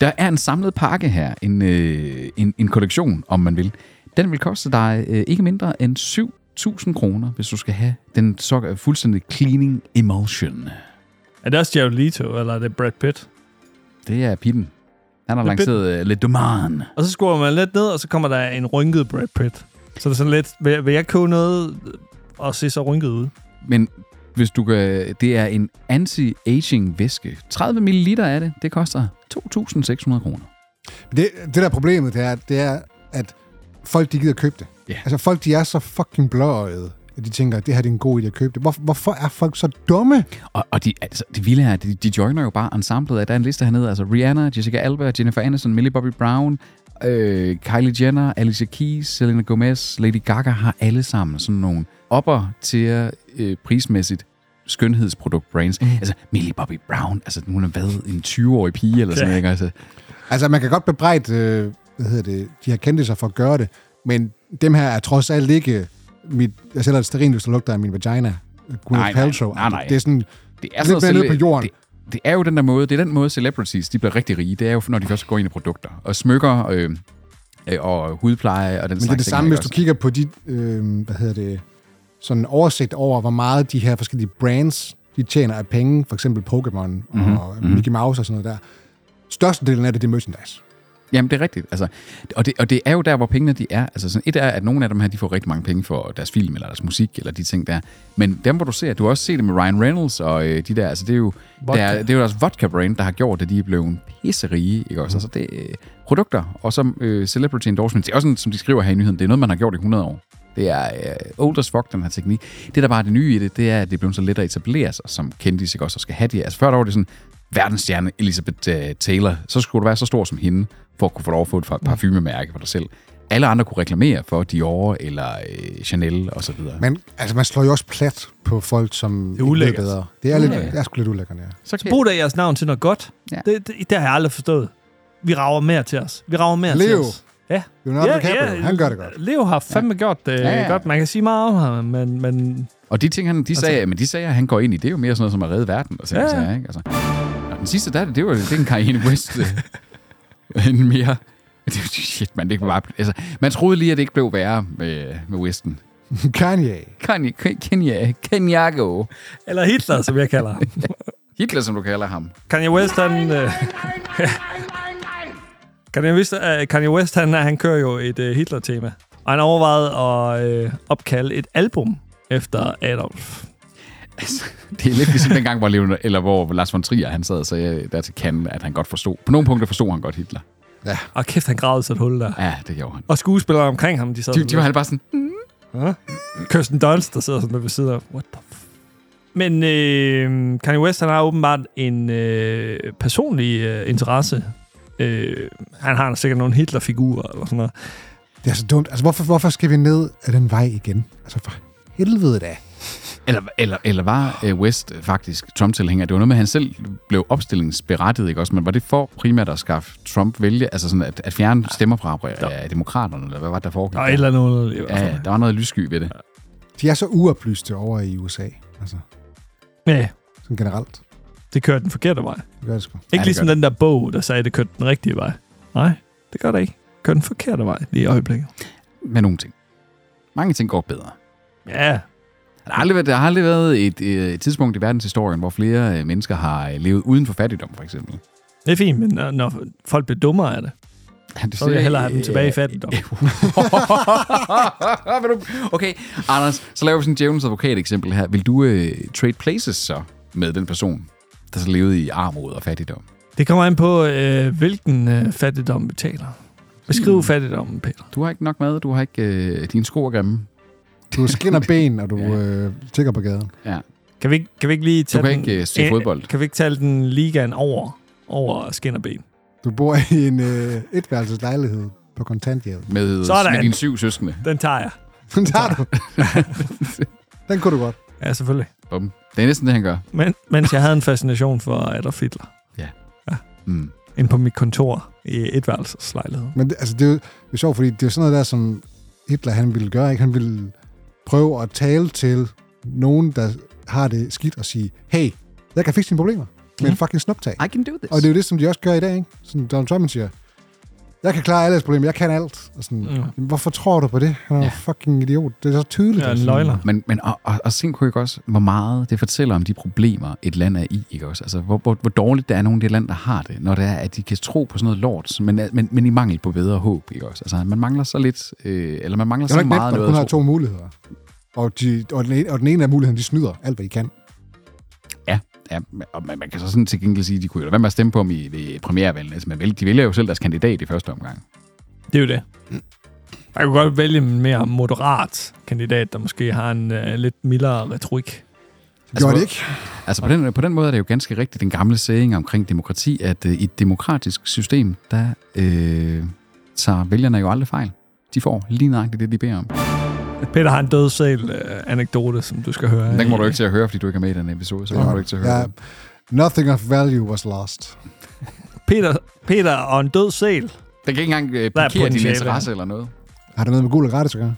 Der er en samlet pakke her, en, øh, en, en kollektion, om man vil. Den vil koste dig øh, ikke mindre end 7.000 kroner, hvis du skal have den så fuldstændig cleaning emulsion. Er det også Jared Leto, eller er det Brad Pitt? Det er Pitten. Han har er lanceret uh, Le Domain. Og så skruer man lidt ned, og så kommer der en rynket Brad Pitt. Så det er sådan lidt, vil, vil jeg købe noget og se så rynket ud? Men hvis du kan, det er en anti-aging væske. 30 ml af det, det koster 2.600 kroner. Det, det der er problemet, det er, det er, at folk, de gider købe det. Ja. Altså, folk, de er så fucking blåøjede, at de tænker, at det her det er en god idé at købe det. Hvor, hvorfor er folk så dumme? Og, og de, altså, det vilde er, at de, de joiner jo bare ensemblet af, der er en liste hernede, altså Rihanna, Jessica Alba, Jennifer Aniston, Millie Bobby Brown, øh, Kylie Jenner, Alicia Keys, Selena Gomez, Lady Gaga har alle sammen sådan nogle opper til øh, prismæssigt skønhedsprodukt brands. Mm. Altså Millie Bobby Brown, altså hun har været en 20-årig pige eller sådan Ja. noget. ikke? Altså, Altså, man kan godt bebrejde, øh, hvad hedder det, de har kendt sig for at gøre det, men dem her er trods alt ikke mit, jeg sælger et stearinlys, der lugter af min vagina. Gwyneth nej, Paltrow. nej, nej. Det er sådan, det er Lidt mere nede på jorden. Det, det er jo den der måde, det er den måde celebrities, de bliver rigtig rige. Det er jo, når de først går ind i produkter. Og smykker øh, øh, og hudpleje og den Men det er slags det samme, hvis du også? kigger på de, øh, hvad hedder det, sådan oversigt over, hvor meget de her forskellige brands, de tjener af penge, for eksempel Pokémon mm-hmm. og mhm. Mickey Mouse og sådan noget der. Størstedelen af det, det er merchandise. Jamen, det er rigtigt. Altså, og, det, og det er jo der, hvor pengene de er. Altså, sådan, et er, at nogle af dem her, de får rigtig mange penge for deres film, eller deres musik, eller de ting der. Men dem, hvor du ser, du har også set det med Ryan Reynolds, og øh, de der, altså det er jo, Vodka. det er, det er jo deres vodka-brand, der har gjort, at de er blevet pisserige, ikke også? Altså, det øh, produkter, og så øh, celebrity endorsements. Det er også sådan, som de skriver her i nyheden, det er noget, man har gjort i 100 år. Det er øh, old as fuck, den her teknik. Det, der bare er det nye i det, det er, at det er blevet så let at etablere sig som kendis, ikke også, og skal have det. Altså før der var det sådan, verdensstjerne Elizabeth uh, Taylor, så skulle du være så stor som hende, for at kunne få lov at få et par- parfumemærke for dig selv. Alle andre kunne reklamere for Dior eller øh, Chanel og så videre. Men altså, man slår jo også plat på folk, som Det er ikke ved bedre. Det er, lidt, Ja. det er sgu lidt ulækkert, ja. så kan, Brug da jeres navn til noget godt. Ja. Det, det, det har jeg aldrig forstået. Vi rager mere til os. Vi rager mere Leo. til os. Ja. Leonardo DiCaprio, han gør det godt. Leo har fandme ja. gjort det Ja, ja, ja. ja. godt. Man kan sige meget om ham, men, men og de ting, han, de sagde, men de sager, han går ind i, det er jo mere sådan noget som at redde verden. Og sådan, Ja, ja, ja. ja. Ikke? Altså, og den sidste, der, er det, det, var, det er en Kanye West. *laughs* *laughs* en mere... Er shit, man, det kunne bare... Altså, man troede lige, at det ikke blev værre med, med Westen. Kanye. Kanye, Kenya, Kenyago. eller Hitler, som jeg kalder ham. *laughs* Hitler, som du kalder ham. Kanye West, han... Øh, Kanye West, øh, Kanye West han, han kører jo et øh, Hitler-tema. Og han overvejede at øh, opkalde et album efter Adolf. Altså, det er lidt ligesom dengang, hvor, Leon, eller hvor Lars von Trier han sad og sagde der til Cannes, at han godt forstod. På nogle punkter forstod han godt Hitler. Og kæft, han gravede sig et hul der. Ja, det gjorde han. Og skuespillere omkring ham, de sad De, sådan de var han bare sådan, Ja. Kirsten Dunst, der sidder sådan der ved siden af. What the f- Men øh, Kanye West, han har åbenbart en øh, personlig øh, interesse. Øh, han har sikkert nogle Hitler-figurer eller sådan noget. Det er så dumt. Altså, hvorfor, hvorfor skal vi ned af den vej igen? Altså, for helvede da. Eller, eller, eller var øh, West faktisk Trump-tilhænger? Det var noget med, at han selv blev opstillingsberettiget, ikke også? Men var det for primært at skaffe Trump vælge, altså sådan at, at fjerne stemmer fra øh, demokraterne, eller hvad var det, der foregik? Der er et eller hvert ja, ja, der var noget lyssky ved det. De er så uoplyste over i USA. Altså, Ja, sådan generelt. det kører den forkerte vej. Det gør det sgu. Ikke det ligesom gør den der bog, der sagde, at det kørte den rigtige vej. Nej, det gør det ikke. Kør den forkerte vej lige i øjeblikket. Med nogle ting. Mange ting går bedre. Ja, Der har aldrig været, der har aldrig været et, øh, et tidspunkt i verdenshistorien, hvor flere øh, mennesker har øh, levet uden for fattigdom, for eksempel. det er fint, men når, når folk bliver dummere af det, Ja, det så vil jeg hellere have dem tilbage i fattigdom. *laughs* *laughs* Okay, Anders, så laver vi sådan en djævelens advokat eksempel her. Vil du øh, trade places så med den person, der så levede i armod og fattigdom? Det kommer an på, øh, hvilken øh, fattigdom vi taler. Beskriv Hmm. fattigdommen, Peter. Du har ikke nok mad, du har ikke øh, dine sko er grimme. Du skinner *laughs* ben, og du øh, tigger på gaden. Ja. Kan vi, ikke- kan vi ikke lige Du tage kan den, ikke øh, se øh, fodbold Kan vi ikke tage den ligaen over, over skin og ben? Du bor i en øh, etværelseslejlighed på kontanthjælp. med, Sådan. med dine syv søskende. Den tager jeg. Den tager du. *laughs* Den kunne du godt. Ja, selvfølgelig. Bum. Det er næsten det, han gør. Men, mens jeg havde en fascination for Adolf Hitler. Mm. Ind på mit kontor i etværelseslejlighed. Men det, altså, det, er jo, det er sjovt, fordi det er sådan noget der, som Hitler han ville gøre. Ikke? Han ville prøve at tale til nogen, der har det skidt, og sige, hey, jeg kan fikse dine problemer med Mhm. et fucking snuptag. I can do this. Og det er jo det, som de også gør i dag, ikke? Sådan Donald Trump siger, jeg kan klare alles problemer, jeg kan alt. Og sådan, Mm. Hvorfor tror du på det? Han er Ja. ja. fucking idiot. Det er så tydeligt. Er en løgner. Men, men og, og, og tænk kunne ikke også, hvor meget det fortæller om de problemer, et land er i, ikke også? Altså, hvor, hvor, hvor dårligt det er nogle af de lande, der har det, når det er, at de kan tro på sådan noget lort, men, men, men i mangel på bedre håb, ikke også? Altså, man mangler så lidt, øh, eller man mangler Det er så meget du noget kun har to muligheder. Og, de, og, den ene, og den ene af mulighederne, de snyder alt, hvad de kan. Ja, og man, man kan så sådan til gengæld sige, at de kunne jo være med at stemme på dem i, ved premiervalget. Altså, man vælger, de vælger jo selv deres kandidat i første omgang. Det er jo det. Jeg kunne godt vælge en mere moderat kandidat, der måske har en uh, lidt mildere retorik. Det gjorde hvor- de ikke. Altså på den, på den måde er det jo ganske rigtigt den gamle saying omkring demokrati, at øh, i et demokratisk system, der, øh, tager vælgerne jo aldrig fejl. De får lige nøjagtigt det, de beder om. Peter har en dødsæl øh, anekdote, som du skal høre. Den kommer du ikke til at høre, fordi du ikke er med i den episode, så kommer du ikke til at høre Ja, den. nothing of value was lost. Peter, Peter og en død sæl. Den kan ikke engang øh, er parkere din interesse eller noget. Har det noget med gul og gratis at gøre?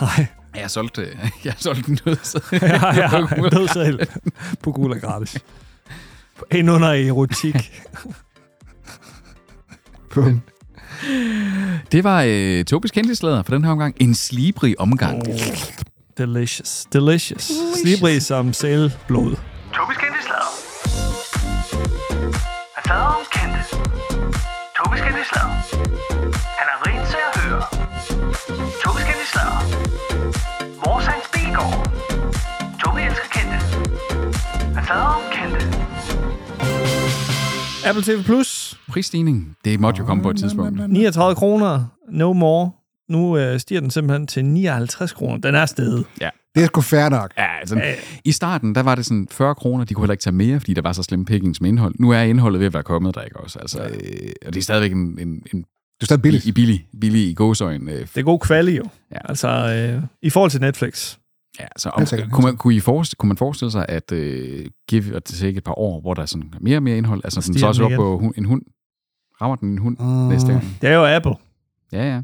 Nej, Jeg har solgt, øh, *laughs* jeg har solgt en nød. så- *laughs* ja, ja, en død sæl på gul og gratis. Ind under erotik. Bum. Det var øh, Tobis kendtislader for den her omgang. En slibrig omgang. Oh, delicious. Delicious. Slibrig som sælblod. Tobis kendte slader. Han slader om kendte. Tobis kendte slader. Han er rent til at høre. Tobis kendte slader. Vores hans bilgård. Tobi elsker kendte. Han slader om kendte. Apple TV Plus. Prisstigning, det måtte jo komme på et tidspunkt. 39 kroner. No more. Nu øh, stiger den simpelthen til 59 kroner. Den er stedet. Det er sgu fair nok. Ja, altså, I starten, der var det sådan 40 kroner, de kunne heller ikke tage mere, fordi der var så slemme pickings med indhold. Nu er indholdet ved at være kommet der, ikke også? Altså, øh, og det er stadigvæk en, en, en Det er stadig billigt. I, i billig, billig i gåsøjen. Øh, Det er god kvalitet jo. Ja. Altså, øh, i forhold til Netflix. Ja, så om, sikkert, kunne, man, kunne, I forestille, kunne man forestille sig, at øh, give og det et par år, hvor der er sådan mere og mere indhold, altså sådan, så også op på en hund? Rammer den en hund Mm. næste gang? Det er jo Apple. Ja, ja.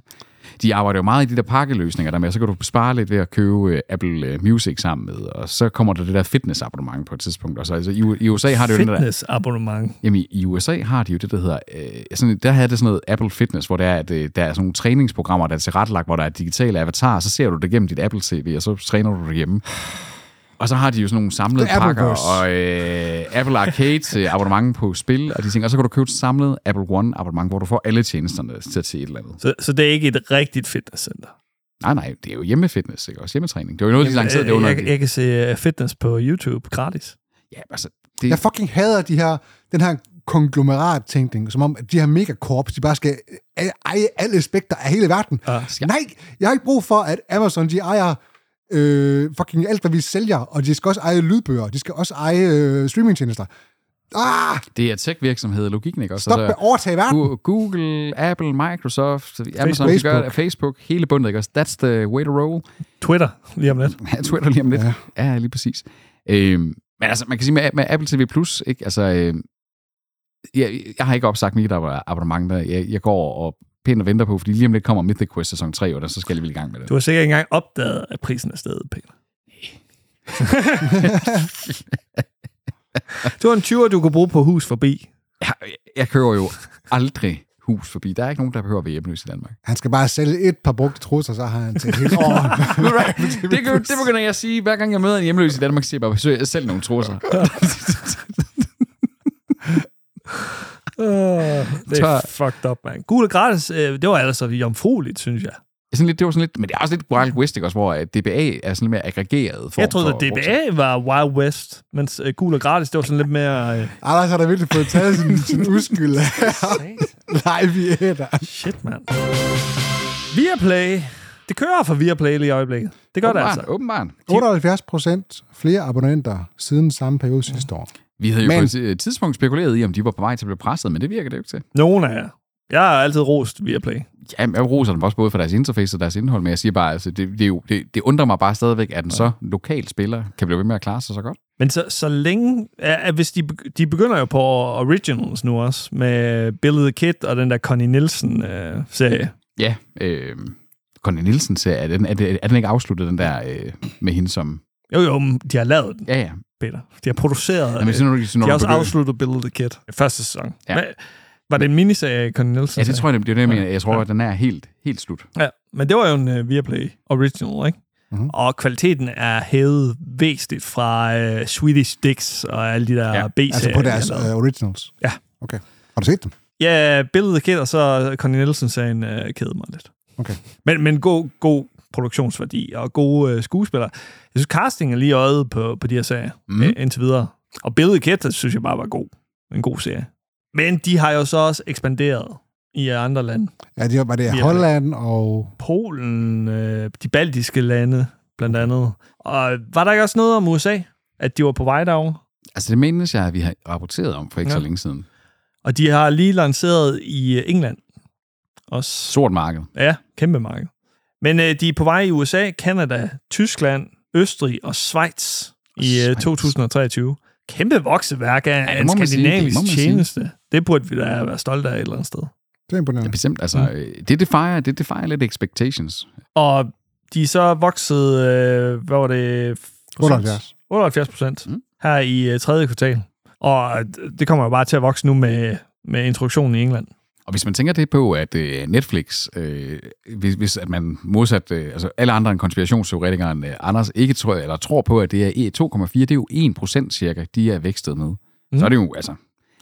De arbejder jo meget i de der pakkeløsninger der med, så kan du spare lidt ved at købe øh, Apple øh, Music sammen med, og så kommer der det der fitness-abonnement på et tidspunkt. Og så, altså, i, I USA har det jo den der, Fitness abonnement. Jamen, i- USA har de jo det, der hedder... Øh, sådan, der havde det sådan noget Apple Fitness, hvor det er, at, øh, der er sådan nogle træningsprogrammer, der er tilrettelagt, hvor der er digitale avatarer, så ser du det gennem dit Apple TV, og så træner du det hjemme. Og så har de jo sådan nogle samlede Det er pakker, Appleverse. og øh, Apple Arcade abonnement på spil, og de ting. Og så kan du købe et samlet Apple One abonnement, hvor du får alle tjenesterne til at se et eller andet. Så, så det er ikke et rigtigt fitnesscenter. Nej, nej, det er jo hjemmefitness, ikke? Også hjemmetræning. Det var jo noget, de lancerede det Øh, under... jeg, jeg kan se øh, fitness på YouTube gratis. Ja, altså, det, Jeg fucking hader de her, den her konglomerat-tænkning, som om at de her megakorps, de bare skal øh, eje alle aspekter af hele verden. Ja. Nej, jeg har ikke brug for, at Amazon, de ejer øh, fucking alt, hvad vi sælger, og de skal også eje lydbøger, de skal også eje øh, streamingtjenester. Ah, det er tech-virksomhed, logikken, ikke? Også, stop med altså, at overtage verden. Google, Apple, Microsoft, Amazon, Facebook. gør det, Facebook, hele bundet, ikke også? That's the way to roll. Twitter, lige om lidt. *laughs* Ja, Twitter lige om lidt. Ja. Ja, lige præcis. Øhm, men altså, man kan sige med, med Apple TV+, Plus, ikke? Altså, øhm, jeg, jeg har ikke opsagt mit ab- abonnement der. Jeg, jeg går og pænt og venter på, fordi lige om lidt kommer Mythic Quest sæson 3, og der, så skal jeg lige i gang med det. Du har sikkert ikke engang opdaget, at prisen er steget, Peter. *laughs* du har en 20, du kan bruge på hus forbi. Jeg, jeg kører jo aldrig hus forbi. Der er ikke nogen, der behøver at være hjemløs i Danmark. Han skal bare sælge et par brugte trusser, så har han til et helt år. det, det begynder jeg at sige, hver gang jeg møder en hjemløs i Danmark, siger jeg bare, besøg jeg selv nogle trusser. *laughs* Uh, det er fucked up, man. Gul og gratis, øh, det var altså jomfrueligt, synes jeg. Sådan lidt, det var sådan lidt, men det er også lidt Wild West, ikke også, hvor at DBA er sådan lidt mere aggregeret form Jeg troede, for at DBA var Wild West, mens øh, gul og gratis, det var sådan lidt mere... Øh, Anders har da virkelig fået taget sin, sin uskyld live i æder. shit, mand. Viaplay. Det kører for Viaplay lige i øjeblikket. Det gør det åbenbart, altså. Åbenbart. 78 procent flere abonnenter siden samme periode sidste år. Vi havde jo Men- på et øh, tidspunkt spekuleret i, om de var på vej til at blive presset, men det virker det jo ikke til. Nogen af jer. Jeg har altid rost Viaplay. Ja, jeg roser dem også både for deres interface og deres indhold, men jeg siger bare, altså, det, det, det, det undrer mig bare stadigvæk, at en så lokal spiller kan blive ved med at klare sig så godt. Men så, så længe... Ja, hvis de, de begynder jo på Originals nu også, med Billy the Kid og den der Connie Nielsen-serie. Ja, øh, Connie Nielsen ser, er den, er, det, er den ikke afsluttet, den der øh, med hende som... jo, jo, de har lavet den, Ja, ja. Peter. De har produceret... Jamen, øh, så når, så når de har også begynder- afsluttet Billy the Kid. Første sæson. Ja. Men, var det en miniserie af Connie Nielsen? Ja, det tror jeg, det er det, jeg mener. Jeg tror, at den er helt, helt slut. Ja, men det var jo en uh, Viaplay Original, ikke? Mhm. Mm-hmm. Og kvaliteten er hævet væsentligt fra uh, Swedish Dicks og alle de der Ja, ja, B-serier. Altså på de deres uh, originals? Ja. Okay. Har du set dem? Ja, Kid og så Connie Nielsen-serien uh, kædede mig lidt. Okay. Men, men god, god produktionsværdi og gode uh, skuespillere. Jeg synes, casting er lige øjet på, på de her serier Mm. mm. indtil videre. Og Billy Kid, synes jeg bare var god. En god serie. Men de har jo så også ekspanderet i andre lande. Ja, det var det Virkelig. Holland og... Polen, øh, de baltiske lande, blandt andet. Og var der ikke også noget om USA? At de var på vej derovre? Altså, det menes jeg, at vi har rapporteret om for ikke ja. Så længe siden. Og de har lige lanceret i øh, England. også. Stort marked. Ja, kæmpe marked. Men øh, de er på vej i USA, Kanada, Tyskland, Østrig og Schweiz i øh, Schweiz. 2023. Kæmpe vokseværk af det ja, en sige, det skandinavisk sige. tjeneste. Det burde vi da være stolte af et eller andet sted. Det er Ja, imponerende. bestemt. Altså, mm. det defier, det defier lidt expectations. Og de er så vokset, øh, hvad var det? 78. 78 procent Mm. mm. her i øh, tredje kvartal. Og det kommer jo bare til at vokse nu med, med introduktionen i England. Og hvis man tænker det på, at øh, Netflix, øh, hvis, hvis at man modsat øh, altså alle andre end konspirationsteoretikeren øh, Anders ikke tror, eller tror på, at det er E 2,4, det er jo 1% cirka, de er vækstet med. Mm. Så er det jo, altså,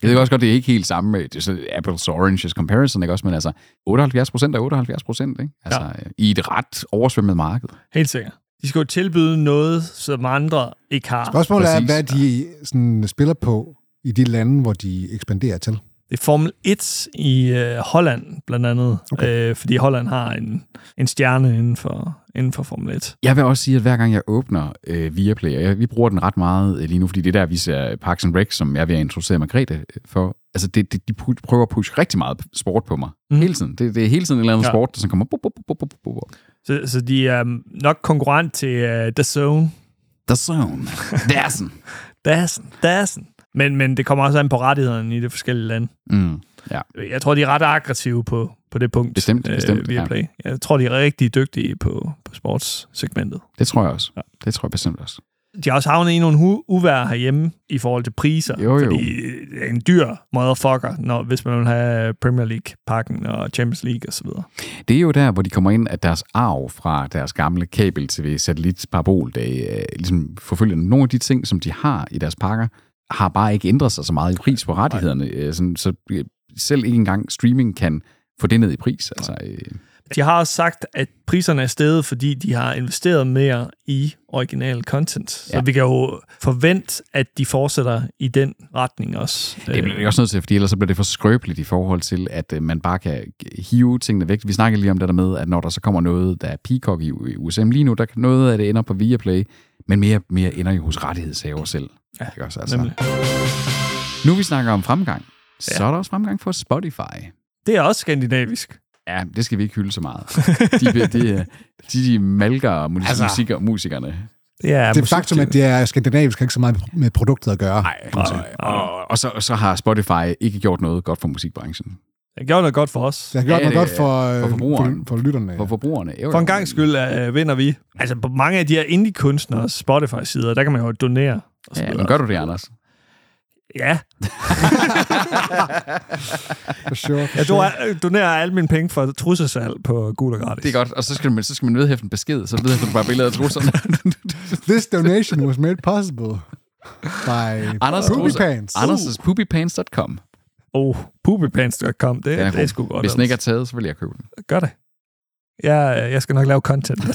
jeg ved også godt, det er ikke helt samme med det er så apples og oranges comparison, ikke også, men altså 78 procent er 78 procent, ikke? Altså ja. i et ret oversvømmet marked. Helt sikkert. De skal jo tilbyde noget, som andre ikke har. Spørgsmålet er, Præcis. hvad de sådan, spiller på i de lande, hvor de ekspanderer til. Det er Formel 1 i øh, Holland, blandt andet. Okay. Øh, fordi Holland har en, en stjerne inden for, inden for Formel 1. Jeg vil også sige, at hver gang jeg åbner øh, Viaplay, og jeg, vi bruger den ret meget øh, lige nu, fordi det er der, vi ser Parks and Rec, som jeg vil introducere Margrethe øh, for. Altså, det, det, de prøver at pushe rigtig meget sport på mig. Mm. Mm. Hele tiden. Det, det er hele tiden en eller anden Ja. ja. sport, der sådan kommer... Bup, bup, bup, bup, bup, bup. Så, så de er nok konkurrent til uh, The Zone. The Zone. Dassen. Dassen, Dassen. Men, men det kommer også an på rettighederne i de forskellige lande. Mm. Ja. Jeg tror, de er ret aggressive på, på det punkt. Bestemt, bestemt, via ja. Play. Jeg tror, de er rigtig dygtige på, på sportssegmentet. Det tror jeg også. Ja. Ja. Det tror jeg bestemt også. De har også havnet i nogle hu- uvær herhjemme i forhold til priser. Jo, jo. Fordi det er en dyr motherfucker, når, hvis man vil have Premier League-pakken og Champions League osv. Det er jo der, hvor de kommer ind, at deres arv fra deres gamle kabel-tv, satellit, parabol, det, øh, ligesom forfølger nogle af de ting, som de har i deres pakker, har bare ikke ændret sig så meget i pris på rettighederne. Øh, Sådan, så øh, selv ikke engang streaming kan få det ned i pris. Altså, øh, De har også sagt, at priserne er steget, fordi de har investeret mere i original content. Så Ja. vi kan jo forvente, at de fortsætter i den retning også. det bliver også nødt til, fordi ellers så bliver det for skrøbeligt i forhold til, at øh, man bare kan hive tingene væk. Vi snakker lige om det der med, at når der så kommer noget, der er Peacock i USA, lige nu, der kan noget af det ender på Viaplay, men mere, mere ender jo hos rettighedshaver selv. Ja, Ikke også? Altså, Nemlig. nu vi snakker om fremgang, så Ja. er der også fremgang for Spotify. Det er også skandinavisk. Ja, det skal vi ikke hylde så meget. De, de, de, de, de malker musik, Altså- musiker, musikerne. Det er, Det faktum, at det er skandinavisk, har ikke så meget med produktet at gøre. Nej, og, og, og, så, og så har Spotify ikke gjort noget godt for musikbranchen. Det har gjort noget godt for os. Det har gjort Ja, noget det- godt for, øh, for forbrugeren. for, for lytterne. For forbrugerne. Jo, For en gang skyld uh, vinder vi. Altså på mange af de her indie-kunstnere Spotify-sider, der kan man jo donere. Og så Ja, men gør du det, Anders? Ja, *laughs* For sure, for jeg sure. donerer, donerer alle mine penge for trussesal på gul og gratis. Det er godt, og så skal man, så skal man vedhæfte en besked, så vedhæfter du bare billeder af trusserne. *laughs* This donation was made possible by Anders Poopy Trusser. Pants. Anders' poopypants.com. Oh, poopypants.com, det, er det er sgu godt. Hvis den ikke er taget, så vil jeg købe den. Gør det. Jeg, jeg skal nok lave content. *laughs*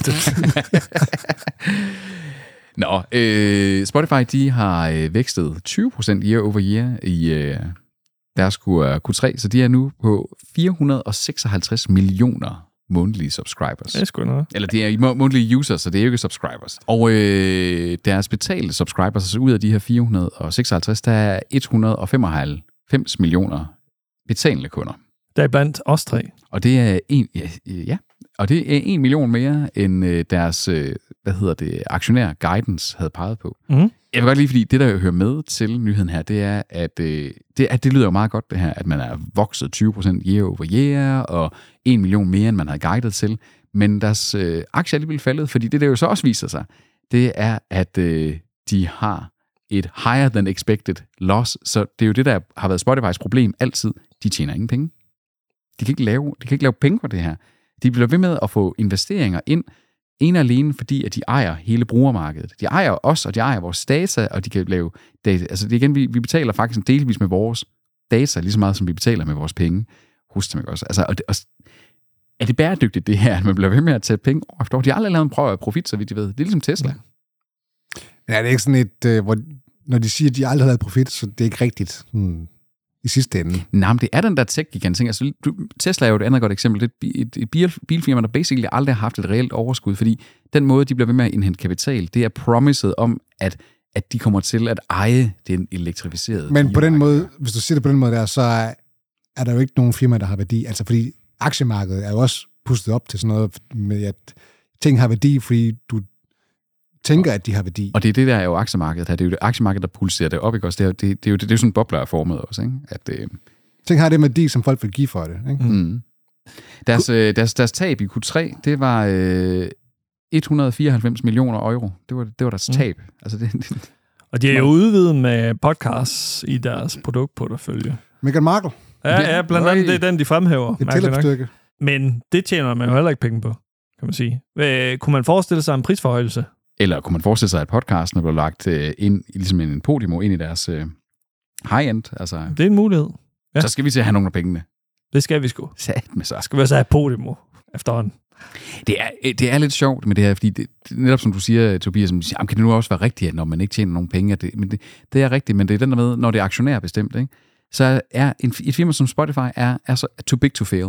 Nå, øh, Spotify, de har øh, vækstet 20% year over year i øh, deres Q, Q3, så de er nu på 456 millioner månedlige subscribers. det er sgu noget. Eller det er må- månedlige users, så det er jo ikke subscribers. Og øh, deres betalte subscribers, altså ud af de her 456, der er 195 millioner betalende kunder. Der er blandt os tre. Og det er en, ja, ja, og det er en million mere, end øh, deres, øh, hvad hedder det, aktionær guidance havde peget på. Mhm. Jeg vil godt lige, fordi det, der hører med til nyheden her, det er, at øh, det, at det lyder jo meget godt, det her, at man er vokset 20% year over year, og en million mere, end man havde guidet til. Men deres øh, aktie er alligevel faldet, fordi det, der jo så også viser sig, det er, at øh, de har et higher than expected loss. Så det er jo det, der har været Spotify's problem altid. De tjener ingen penge. De kan ikke lave, de kan ikke lave penge på det her. De bliver ved med at få investeringer ind, en og alene fordi, at de ejer hele brugermarkedet. De ejer os, og de ejer vores data, og de kan lave data. Altså det igen, vi, vi betaler faktisk en delvis med vores data, lige så meget som vi betaler med vores penge. Husk det også. Altså, og det, og, er det bæredygtigt det her, at man bliver ved med at tage penge år efter år? De har aldrig lavet en prøve af profit, så vidt de ved. Det er ligesom Tesla. Ja, det er ikke sådan et, øh, hvor, når de siger, at de aldrig har lavet profit, så det er ikke rigtigt hmm, i sidste ende. Nej, men det er den der tech-gigant. Altså, du, Tesla er jo et andet godt eksempel. Det er et, et, et bil, bilfirma, der basically aldrig har haft et reelt overskud, fordi den måde, de bliver ved med at indhente kapital, det er promiset om, at, at de kommer til at eje den elektrificerede Men på den måde, hvis du siger det på den måde der, så er, er der jo ikke nogen firma, der har værdi. Altså fordi aktiemarkedet er jo også pustet op til sådan noget med, at ting har værdi, fordi du tænker, at de har værdi. Og det er det, der er jo aktiemarkedet her. Det er jo det aktiemarked, der pulserer det op, ikke også? Det er, jo- det, det er jo det, det er jo sådan en bobler er formet også, ikke? At, øh, Ting har det værdi, som folk vil give for det. Ikke? mm. deres, øh, deres, deres tab i Q3, det var øh, 194 millioner euro. Det var, det var deres Mm. tab. Altså, det, det, Og de er jo udvidet med podcasts i deres produktportefølje. Meghan Markle, Ja, ja, blandt andet det er den, de fremhæver. et. Men det tjener man jo heller ikke penge på, kan man sige. Hvad, kunne man forestille sig en prisforhøjelse? Eller kunne man forestille sig, at podcasten blev lagt øh, ind, ligesom en Podimo ind i deres øh, high-end? Altså, Det er en mulighed. Ja. så skal vi til at have nogle af pengene. Det skal vi sgu. Sat med så. Skal vi også have Podimo efterhånden? Det er, øh, det er lidt sjovt med det her, fordi det, netop som du siger, Tobias, som siger, "Jamen, kan det nu også være rigtigt, at når man ikke tjener nogen penge? Det, men det, det er rigtigt, men det er den der med, når det er aktionærbestemt, ikke? så er en, et firma som Spotify er, er så too big to fail.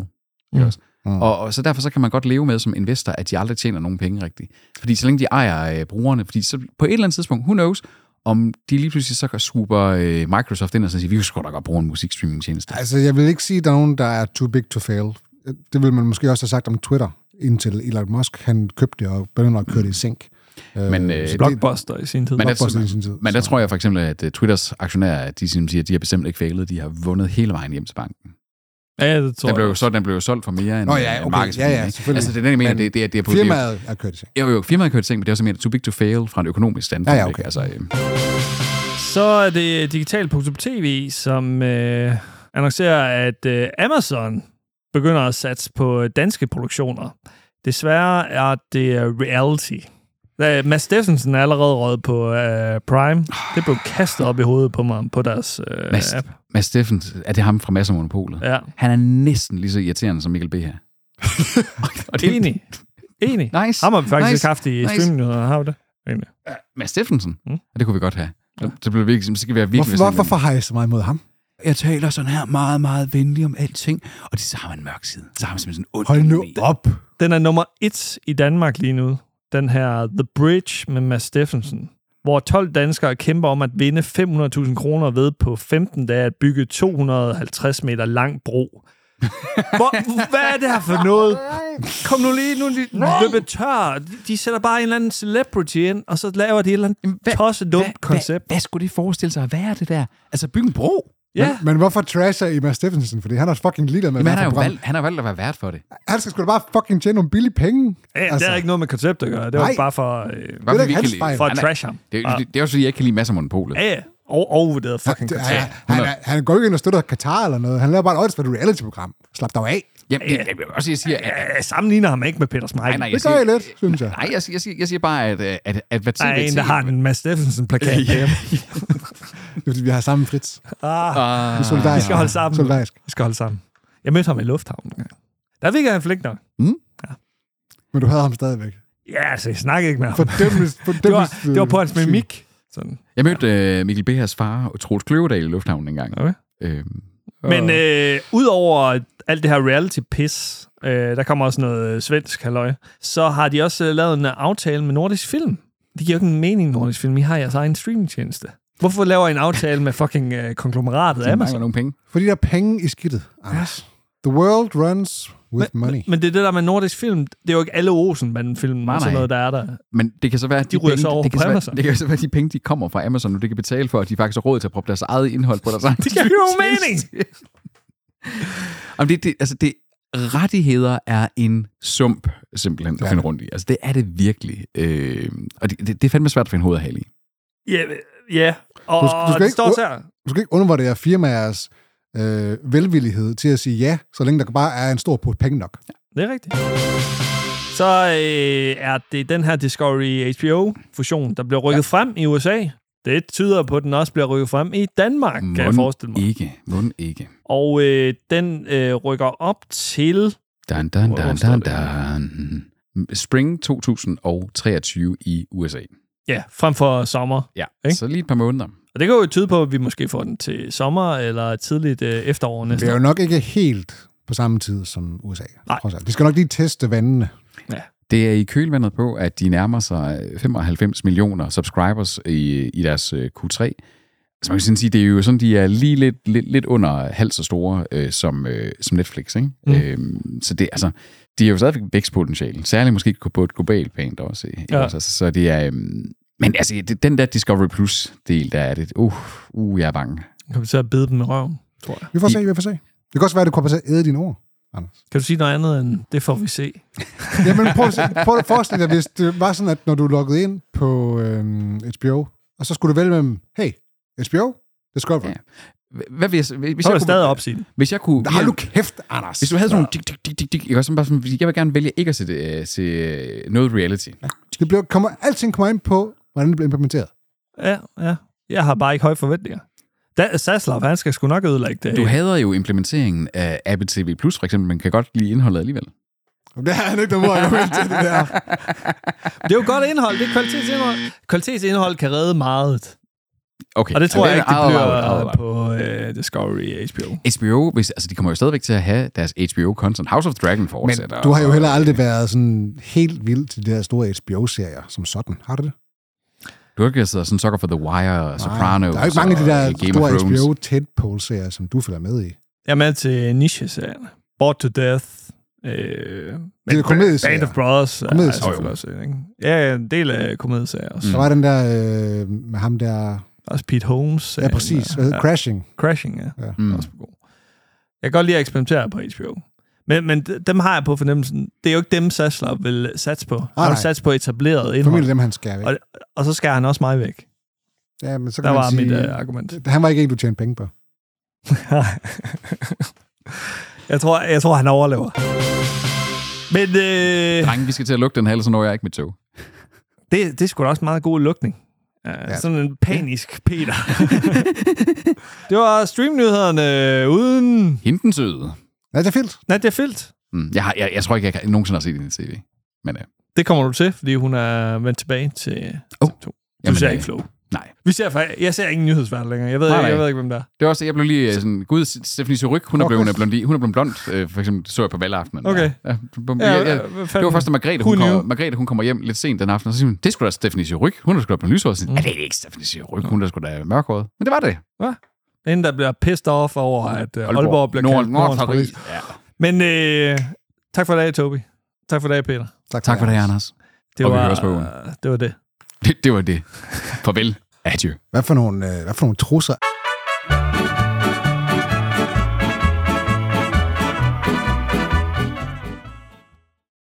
Mm. Også? Mm. Og, og så derfor så kan man godt leve med som investor, at de aldrig tjener nogen penge rigtigt. Fordi så længe de ejer øh, brugerne, fordi så på et eller andet tidspunkt, who knows, om de lige pludselig så kan swooper øh, Microsoft ind og så siger, vi kan sgu da godt bruge en musikstreaming-tjeneste. Altså, jeg vil ikke sige, at der er nogen, der er too big to fail. Det vil man måske også have sagt om Twitter, indtil Elon Musk han købte det og begyndte at køre det i sænk. Men, øh, så det- Blockbuster i sin tid. Men der, Blockbuster i sin tid. men der tror jeg for eksempel, at uh, Twitters aktionærer, de siger, at de har bestemt ikke failet, de har vundet hele vejen hjem til banken. Ja, det tror Den blev, jo så, den blev jo solgt for mere end, Nå ja, end okay. markedsværdien, Ja, ja, selvfølgelig. Altså, det er den, jeg mener, Men det, det, er, det er på... er Firmaet er kørt i sænk. Jo, jo, firmaet kørt ting, men det er også mere too big to fail fra en økonomisk standpunkt. Ja, ja, okay. Ikke? Altså, øh, Så er det digital.tv, som øh, annoncerer, at øh, Amazon begynder at satse på danske produktioner. Desværre er det øh, reality. Da Mads Steffensen er allerede røget på øh, Prime. Det blev kastet op i hovedet på mig på deres øh, Mads, app. Mads Steffens, er det ham fra Masser Monopolet? Ja, Han er næsten lige så irriterende som Mikkel B. her. *laughs* og det, enig. Enig. Nice. Ham har vi faktisk nice. haft i Nice. streaming, har vi det? Enig. Mads Steffensen? Mm. Mm. Det kunne vi godt have. Ja. Så, bliver vi, så skal vi være virkelig... Hvorfor, hvorfor har jeg så meget imod ham? Jeg taler sådan her meget, meget venlig om alting. Og det, så har man en mørk side. Så har man simpelthen sådan ondt. Hold nu op. Den er nummer et i Danmark lige nu. Den her The Bridge med Mads Steffensen. Hvor 12 danskere kæmper om at vinde 500.000 kroner ved på 15 dage at bygge 250 meter lang bro. *laughs* Hvor, hvad er det her for noget? Kom nu lige, nu er de løbet tør. De- De sætter bare en eller anden celebrity ind, og så laver de et eller andet hvad- tosset dumt Hvad, koncept. hvad, hvad skulle det forestille sig at være, det der? Altså, bygge en bro? Ja, Men, men hvorfor trasher I Mads Steffensen? Fordi han er fucking ligeglad med, Men han har, jo valgt, han har valgt at være vært for det. Han skal sgu da bare fucking tjene nogle billige penge. ja det er ikke noget med koncept at gøre. Det var Nej. bare for, øh, da vi ikke lide- for at er- trash ham. Det, er, det, det er også fordi, jeg ikke kan lide masser af monopolet. Ja, ja. Og overvurderet fucking Det, koncept. ja, han, han, han går ikke ind og støtter Katar eller noget. Han laver bare et åndssvagt reality-program. Slap dig af. Jamen, det, det, også, jeg siger, at, Jeg sammenligner ham ikke med Peter Smeichel. nej, nej, jeg Det gør jeg lidt, synes jeg. nej, jeg, siger- jeg, siger, jeg siger bare, at, øh, at, at hvad Der er en, der har en Mads Steffensen-plakat Ja. *laughs* vi har samme Fritz. Ah, Uh, Vi vi skal holde sammen. Solidarisk. vi skal holde sammen. Jeg mødte ham i lufthavnen. engang. Der virkede han flink nok. Men du havde ham stadigvæk. Ja, altså, jeg snakkede ikke med ham. Fordømmes, *laughs* fordømmes, Det var, det var på hans øh, mimik. Sådan. jeg mødte uh, Mikkel Behers far, Troels Kløvedal, i lufthavnen en gang. Okay. Øhm, Men øh, udover alt det her reality-pis, øh, der kommer også noget svensk halløj, så har de også øh, lavet en aftale med Nordisk Film. Det giver jo ikke en mening, Nordisk Film. I har jeres egen streamingtjeneste. Hvorfor laver I en aftale med fucking øh, konglomeratet de Amazon? nogle penge. Fordi der er penge i skidtet, Anders. The world runs with money. Men det er det der med Nordisk Film. Det er jo ikke alle Nej, og sådan nej. noget, der er der. Men det kan så være, at De ryger så over det, kan på så være, Amazon. det kan så være, at de penge, de kommer fra Amazon, nu det kan betale for, at de faktisk har råd til at proppe deres eget indhold på deres *laughs* egen Det giver jo *laughs* mening! Jamen, det, det, altså det, rettigheder er en sump, simpelthen, at Ja. finde rundt i. Altså, det er det virkelig. Øh, og det, det, det er fandme svært at finde hoved og hale i. Ja, ja. Og Du skal- du skal det ikke- står også her. Du skal ikke undervurdere firmaers øh, velvillighed til at sige ja, så længe der bare er en stor pose penge nok. Det er rigtigt. Så øh, er det den her Discovery-HBO-fusion, der bliver rykket ja. frem i USA. Det tyder på, at den også bliver rykket frem i Danmark, kan jeg Mund forestille mig. Ikke. Mund ikke. Og øh, den øh, rykker op til... Dun, står dun, det? dun. Spring 2023 i USA. Ja, frem for sommer. Ja, Ikke? så lige et par måneder. Og det kan jo tyde på, at vi måske får den til sommer eller tidligt øh, efterår næste Det er jo nok ikke helt på samme tid som USA. Nej. De skal nok lige teste vandene. Det er i kølvandet på, at de nærmer sig 95 millioner subscribers i, i deres øh, Q3. Så man kan sådan sige, det er jo sådan, de er lige lidt, lidt, lidt under halvt så store øh, som, øh, som Netflix, ikke? Mm. Øhm, så det, altså, de har jo stadigvæk vækstpotentiale, særligt måske på et globalt plan også. Ja. Ja. Altså, så det er... Øhm, men altså, det, den der Discovery Plus-del, der er det, uh, uh, jeg er bange. Kan vi at bide dem i røven, tror jeg. Vi får se, vi får se. Det kan også være, at du kommer til at æde dine ord, Anders. Kan du sige noget andet end, det får vi se? *laughs* Jamen, prøv at, se, prøv at forestille dig, hvis det var sådan, at når du loggede ind på øhm, HBO, og så skulle du vælge mellem, hey, HBO, Discovery. Ja. Hvad hvis, hvis, hvis Så jeg kunne, stadig opsige. Hvis jeg kunne... Hold nu kæft, Anders. Hvis du havde sådan nogle dik, dik, dik, dik, dik, sådan bare sådan, jeg vil gerne vælge ikke at se, det, se noget reality. Det bliver, kommer, alting kommer ind på, hvordan det bliver implementeret. Ja, ja. Jeg har bare ikke høje forventninger. Da, Saslav, han skal sgu nok ødelægge det. Du hader jo implementeringen af Apple TV Plus, for eksempel, men kan godt lide indholdet alligevel. Det har han ikke noget mod at til det der. *laughs* Det er jo godt indhold, det er kvalitetsindhold. Kvalitetsindhold kan redde meget. Okay. Og det tror jeg ikke, det bliver advaret. på uh, Discovery HBO. HBO, hvis, altså de kommer jo stadigvæk til at have deres HBO-content. House of Dragon Men fortsætter. du har jo heller aldrig været sådan helt vild til de der store HBO-serier som sådan. Har du det? Du har ikke siddet sådan sukker for The Wire, Sopranos Der er jo ikke mange af de og der Game store of Thrones. HBO tentpole-serier, som du følger med i. Jeg er med til niche-serien. Bored to Death. Øh, Det er komedieserier. Band of Brothers. er Komedieserier. selvfølgelig også, ikke? Ja, en del af komedieserier også. Der Mm. var den der øh, med ham der... Også Pete Holmes. Ja, præcis. Hvad hedder Ja. Crashing. Crashing, ja. Ja. Mm. Også god. Jeg kan godt lide at eksperimentere på HBO. Men, men dem har jeg på fornemmelsen. Det er jo ikke dem, Sassler vil satse på. Han nej. vil satse på etableret indhold. Formentlig dem, han skal væk. Og, og så skal han også mig væk. Ja, men så Der kan man var sige, mit uh, argument. Han var ikke en, du tjente penge på. *laughs* jeg, tror, jeg tror, han overlever. Men øh, Drenge, vi skal til at lukke den ellers så når jeg ikke mit tog. det, det er sgu da også meget god lukning. Ja, Ja. Sådan en panisk Peter. *laughs* det var streamnyhederne uden... Hinten Ja, det er. Nej, det er fyldt. Mm. Jeg, har, jeg, jeg tror ikke, jeg kan, nogensinde har set det i tv. Men øh, Det kommer du til, fordi hun er vendt tilbage til Oh. TV2. Du Jamen, ser øh, ikke Flow. nej. Vi ser, jeg ser ingen nyhedsvært længere. Jeg ved, Nej, ikke, nej. jeg ved ikke, hvem der er. Det var også, jeg blev lige øh, sådan, gud, Stephanie Suryk, hun er blevet Okay. blondi, hun er blevet blond, øh, for eksempel, så jeg på valgaftenen. Okay. Ja, ja, Ja, ja, ja, hvad det var først, da Margrethe, Who hun, kommer? Margrethe, hun kommer hjem lidt sent den aften, og så siger hun, det skulle da Stephanie Suryk, hun er sgu da blevet lyshåret. Mm. Er det ikke Stephanie Suryk, hun er sgu da mørkhåret. Men det var det. Inden der bliver pissed off over, at uh, Aalborg, Aalborg bliver Nord, kaldt Nordens Nord, Paris. Ja. Men øh, tak for i dag, Tobi. Tak for i dag, Peter. Tak for det, Anders. Det Og vi var, høres på det var det. Det, det var det. Farvel. Adieu. Hvad for nogle, øh, hvad for nogle trusser